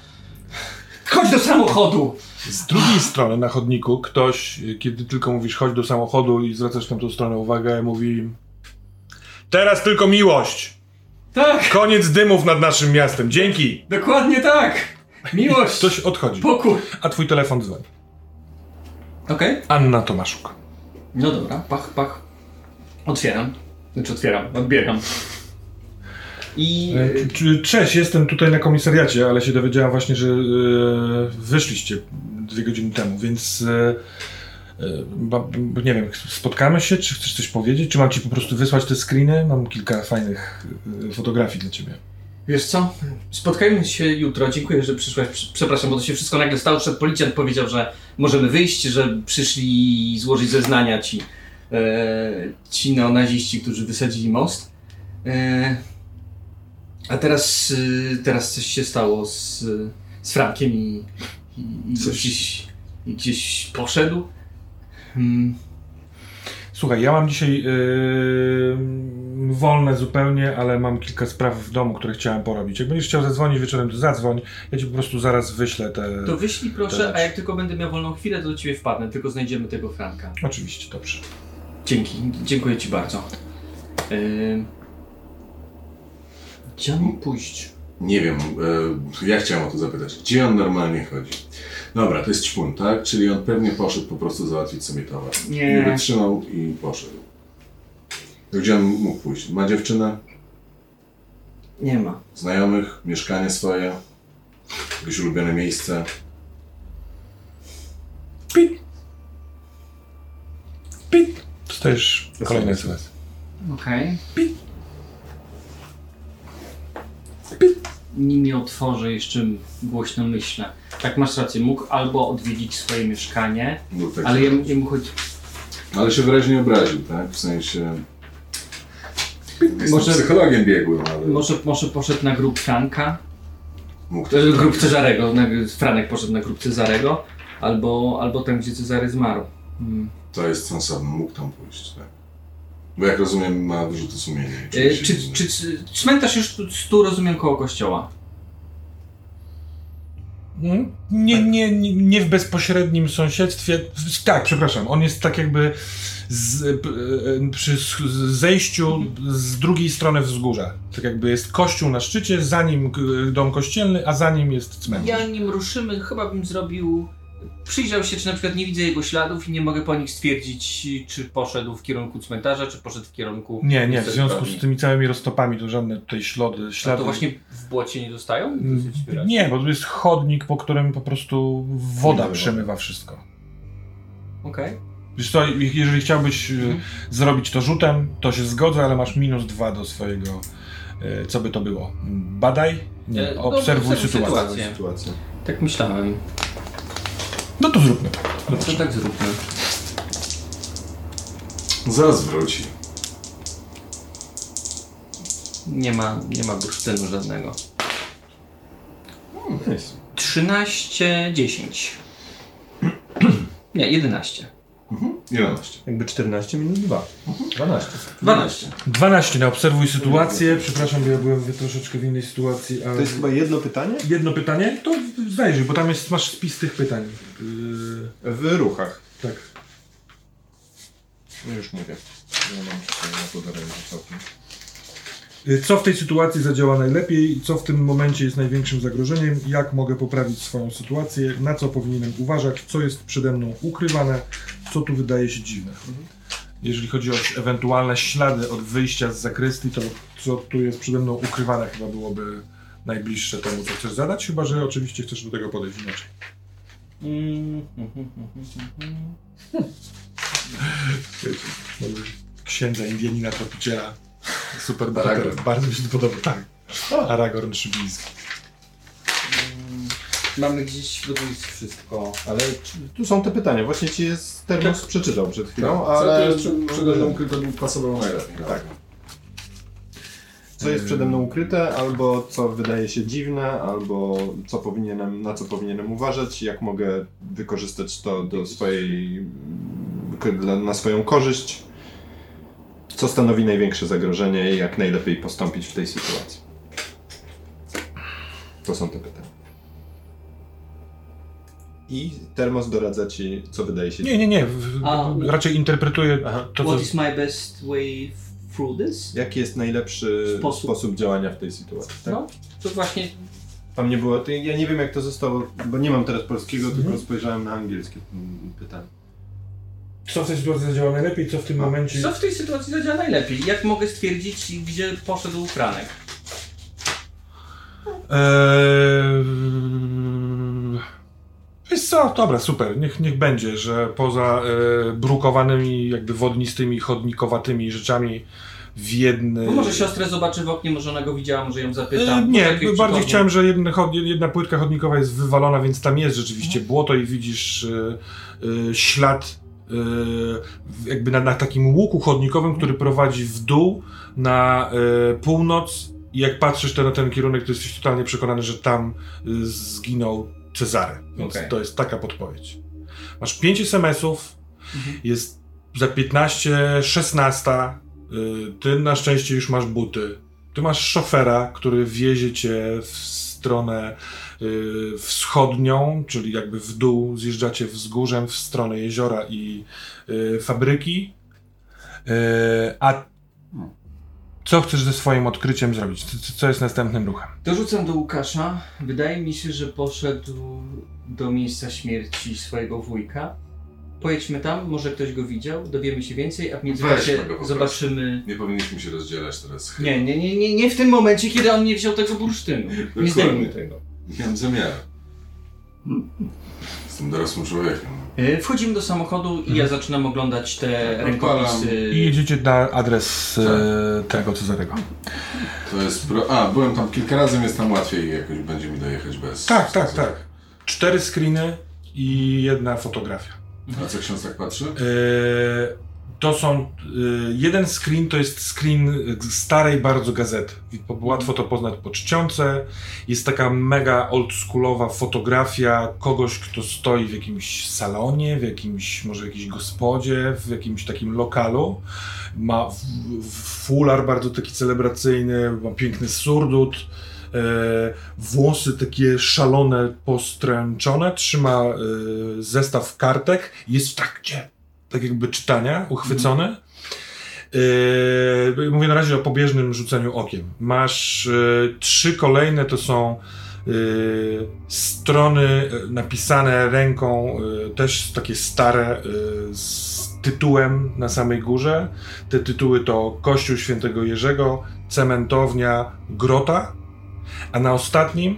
Chodź do samochodu! Z drugiej strony na chodniku ktoś, kiedy tylko mówisz chodź do samochodu i zwracasz tam tą stronę uwagę, mówi Teraz tylko miłość! Tak, Koniec dymów nad naszym miastem. Dzięki! dokładnie tak. Miłość, Ktoś odchodzi. pokój. A twój telefon dzwoni. Okej. Anna Tomaszuk. No dobra, pach, pach. Otwieram. Znaczy otwieram, odbieram. I... E, Cześć, jestem tutaj na komisariacie, ale się dowiedziałem właśnie, że e, wyszliście dwie godziny temu, więc e, e, nie wiem, spotkamy się, czy chcesz coś powiedzieć, czy mam ci po prostu wysłać te screeny? Mam kilka fajnych e, fotografii dla ciebie. Wiesz co? Spotkajmy się jutro. Dziękuję, że przyszłaś. Prze- Przepraszam, bo to się wszystko nagle stało. Przed policjant powiedział, że możemy wyjść, że przyszli złożyć zeznania ci, e, ci neonaziści, którzy wysadzili most. E, a teraz, teraz coś się stało z, z Frankiem i, i, i, Coś- gdzieś, gdzieś poszedł. Hmm. Słuchaj, ja mam dzisiaj e, wolne zupełnie, ale mam kilka spraw w domu, które chciałem porobić. Jak będziesz chciał zadzwonić wieczorem, to zadzwoń. Ja ci po prostu zaraz wyślę te... To wyślij proszę, Dodać. a jak tylko będę miał wolną chwilę, to do ciebie wpadnę. Tylko znajdziemy tego Franka. Oczywiście, dobrze. Dzięki, dziękuję Ci bardzo. Yy... Gdzie mam pójść? Nie wiem, e, ja chciałem o to zapytać. Gdzie on normalnie chodzi? Dobra, to jest czpun, tak? Czyli on pewnie poszedł po prostu załatwić sobie towar. Nie. Nie wytrzymał i poszedł. To Gdzie on mógł pójść? Ma dziewczynę? Nie ma. Znajomych? Mieszkanie swoje? Jakieś ulubione miejsce? Dostajesz kolejny SMS. Okej. Nim nie otworzę, jeszcze głośno myślę. Tak, masz rację, mógł albo odwiedzić swoje mieszkanie, tak ale jemu, jemu chodzi... Ale się wyraźnie obraził, tak? W sensie... Jestem Może- psychologiem biegłym, ale Może, może poszedł na grób Franka, mógł też... grób Cezarego, Franek poszedł na grób Cezarego, albo, albo tam, gdzie Cezary zmarł. Hmm. To jest sensowne, mógł tam pójść, tak? Bo jak rozumiem, ma wyrzuty sumienia. E, Czy, winny. czy, czy cmentarz już tu, tu rozumiem koło kościoła? Mm, Nie, nie, nie, w bezpośrednim sąsiedztwie. Tak, przepraszam. On jest tak jakby z, p- e, przy zejściu z drugiej strony wzgórza. Tak jakby jest kościół na szczycie, za nim dom kościelny, a za nim jest cmentarz. Ja nim ruszymy, chyba bym zrobił. Przyjrzał się, czy na przykład nie widzę jego śladów i nie mogę po nich stwierdzić, czy poszedł w kierunku cmentarza, czy poszedł w kierunku. Nie, nie, w związku z tymi całymi roztopami to żadne tutaj ślady. A to właśnie w błocie nie dostają? Mm. Nie, bo tu jest chodnik, po którym po prostu woda przemywa wszystko. Okej. Wiesz co, jeżeli chciałbyś Mhm. zrobić to rzutem, to się zgodzę, ale masz minus dwa do swojego. e, Co by to było? Badaj? Nie, E, no, obserwuj obserwuj sytuację. sytuację. Tak myślałem. No to zróbmy. No to tak zróbmy. Zaraz wróci. Nie ma, nie ma bursztynu żadnego. Nice. 13, 10. Nie, 11. 11. Jakby 14 minus 2. 12. 12. 12 na obserwuj sytuację. Przepraszam, bo ja byłem w troszeczkę w innej sytuacji. Ale... To jest chyba jedno pytanie? Jedno pytanie? To zajrzyj, bo tam jest, masz spis tych pytań. Yy, W ruchach. tak. No już mówię. Ja mam tutaj na to daremnie całkiem. Y, Co w tej sytuacji zadziała najlepiej? Co w tym momencie jest największym zagrożeniem? Jak mogę poprawić swoją sytuację? Na co powinienem uważać? Co jest przede mną ukrywane? Co tu wydaje się dziwne? Jeżeli chodzi o ewentualne ślady od wyjścia z zakrystii, to co tu jest przede mną ukrywane chyba byłoby najbliższe temu, co chcesz zadać, chyba że oczywiście chcesz do tego podejść inaczej. Mm, Wiecie, mamy Księdza Indianina Tropiciela. Super Aragorn. Bardzo mi się podoba. Tak. Aragorn Szybiński. Mamy gdzieś w jest wszystko. Ale tu są te pytania. Właśnie ci jest termos przeczytał przed chwilą, Co ale... to jest przed- przede mną ukryte, by pasowało najlepiej. Tak. Co jest przede mną ukryte, albo co wydaje się dziwne, albo co powinienem, na co powinienem uważać, jak mogę wykorzystać to do swojej, na swoją korzyść, co stanowi największe zagrożenie i jak najlepiej postąpić w tej sytuacji. To są te pytania. I termos doradza ci, co wydaje się Nie, nie, nie. A- Raczej interpretuję Aha. to, co... What is my best way through this? Jaki jest najlepszy Sposób. sposób, działania w tej sytuacji? Tak? No, to właśnie Tam nie było, ja nie wiem jak to zostało, bo nie mam teraz polskiego, Mhm. tylko spojrzałem na angielskie pytanie. Co w tej sytuacji zadziała najlepiej, co w tym momencie... Co w tej sytuacji zadziała najlepiej? Jak mogę stwierdzić, gdzie poszedł Franek? Eee... Wiesz co, dobra, super, niech, niech będzie, że poza e, brukowanymi, jakby wodnistymi, chodnikowatymi rzeczami w jednej... No może siostrę zobaczy w oknie, może ona go widziała, może ją zapytam. E, nie, bardziej chciałem, że jedna, jedna płytka chodnikowa jest wywalona, więc tam jest rzeczywiście błoto i widzisz e, e, ślad e, jakby na, na takim łuku chodnikowym, który prowadzi w dół na e, północ. I jak patrzysz na ten kierunek, to jesteś totalnie przekonany, że tam zginął Cezary. Więc Okej. to jest taka podpowiedź. Masz 5 SMS-ów, Mhm. jest za 15, 16. y, Ty na szczęście już masz buty. Ty masz szofera, który wiezie cię w stronę y, wschodnią, czyli jakby w dół zjeżdżacie wzgórzem w stronę jeziora i y, fabryki. A co chcesz ze swoim odkryciem zrobić? Co- Co, jest następnym ruchem? Dorzucam do Łukasza. Wydaje mi się, że poszedł do miejsca śmierci swojego wujka. Pojedźmy tam, może ktoś go widział, dowiemy się więcej, a w międzyczasie Weźmy go po prostu. zobaczymy. Nie powinniśmy się rozdzielać teraz. Nie, nie, nie, nie, nie w tym momencie, kiedy on nie wziął tego bursztynu. Nie zdejmuj tego. Nie mam zamiaru. Jestem dorosłym człowiekiem. E, Wchodzimy do samochodu i ja zaczynam oglądać te Tak, rękopisy. I jedziecie na adres y, tego Cezarego. To jest pro... A, byłem tam kilka razy, więc tam łatwiej jakoś będzie mi dojechać bez... Tak, tak, tak. Cztery screeny i jedna fotografia. A co ksiądz tak patrzy? E, To są. e, Jeden screen to jest screen starej bardzo gazety. Łatwo to poznać po czcionce. Jest taka mega oldschoolowa fotografia kogoś, kto stoi w jakimś salonie, w jakimś, może jakiejś gospodzie, w jakimś takim lokalu. Ma fular bardzo taki celebracyjny, ma piękny surdut. E, włosy takie szalone, postręczone, trzyma e, zestaw kartek, jest w trakcie tak jakby czytania, uchwycony. E, mówię na razie o pobieżnym rzuceniu okiem. Masz e, trzy kolejne, to są e, strony napisane ręką, też takie stare, z tytułem na samej górze. Te tytuły to Kościół Świętego Jerzego, Cementownia, Grota, a na ostatnim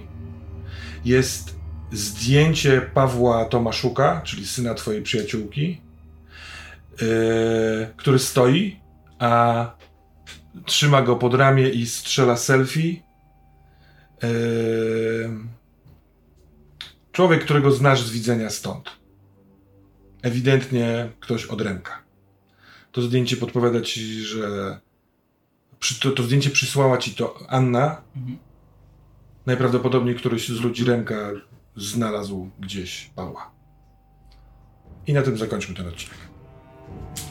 jest zdjęcie Pawła Tomaszuka, czyli syna twojej przyjaciółki, yy, który stoi, a trzyma go pod ramię i strzela selfie. Yy, człowiek, którego znasz z widzenia stąd. Ewidentnie ktoś od ręka. To zdjęcie podpowiada ci, że to, to zdjęcie przysłała ci to Anna. Mhm. Najprawdopodobniej któryś z ludzi ręka znalazł gdzieś Pawła. I na tym zakończmy ten odcinek. Thank you.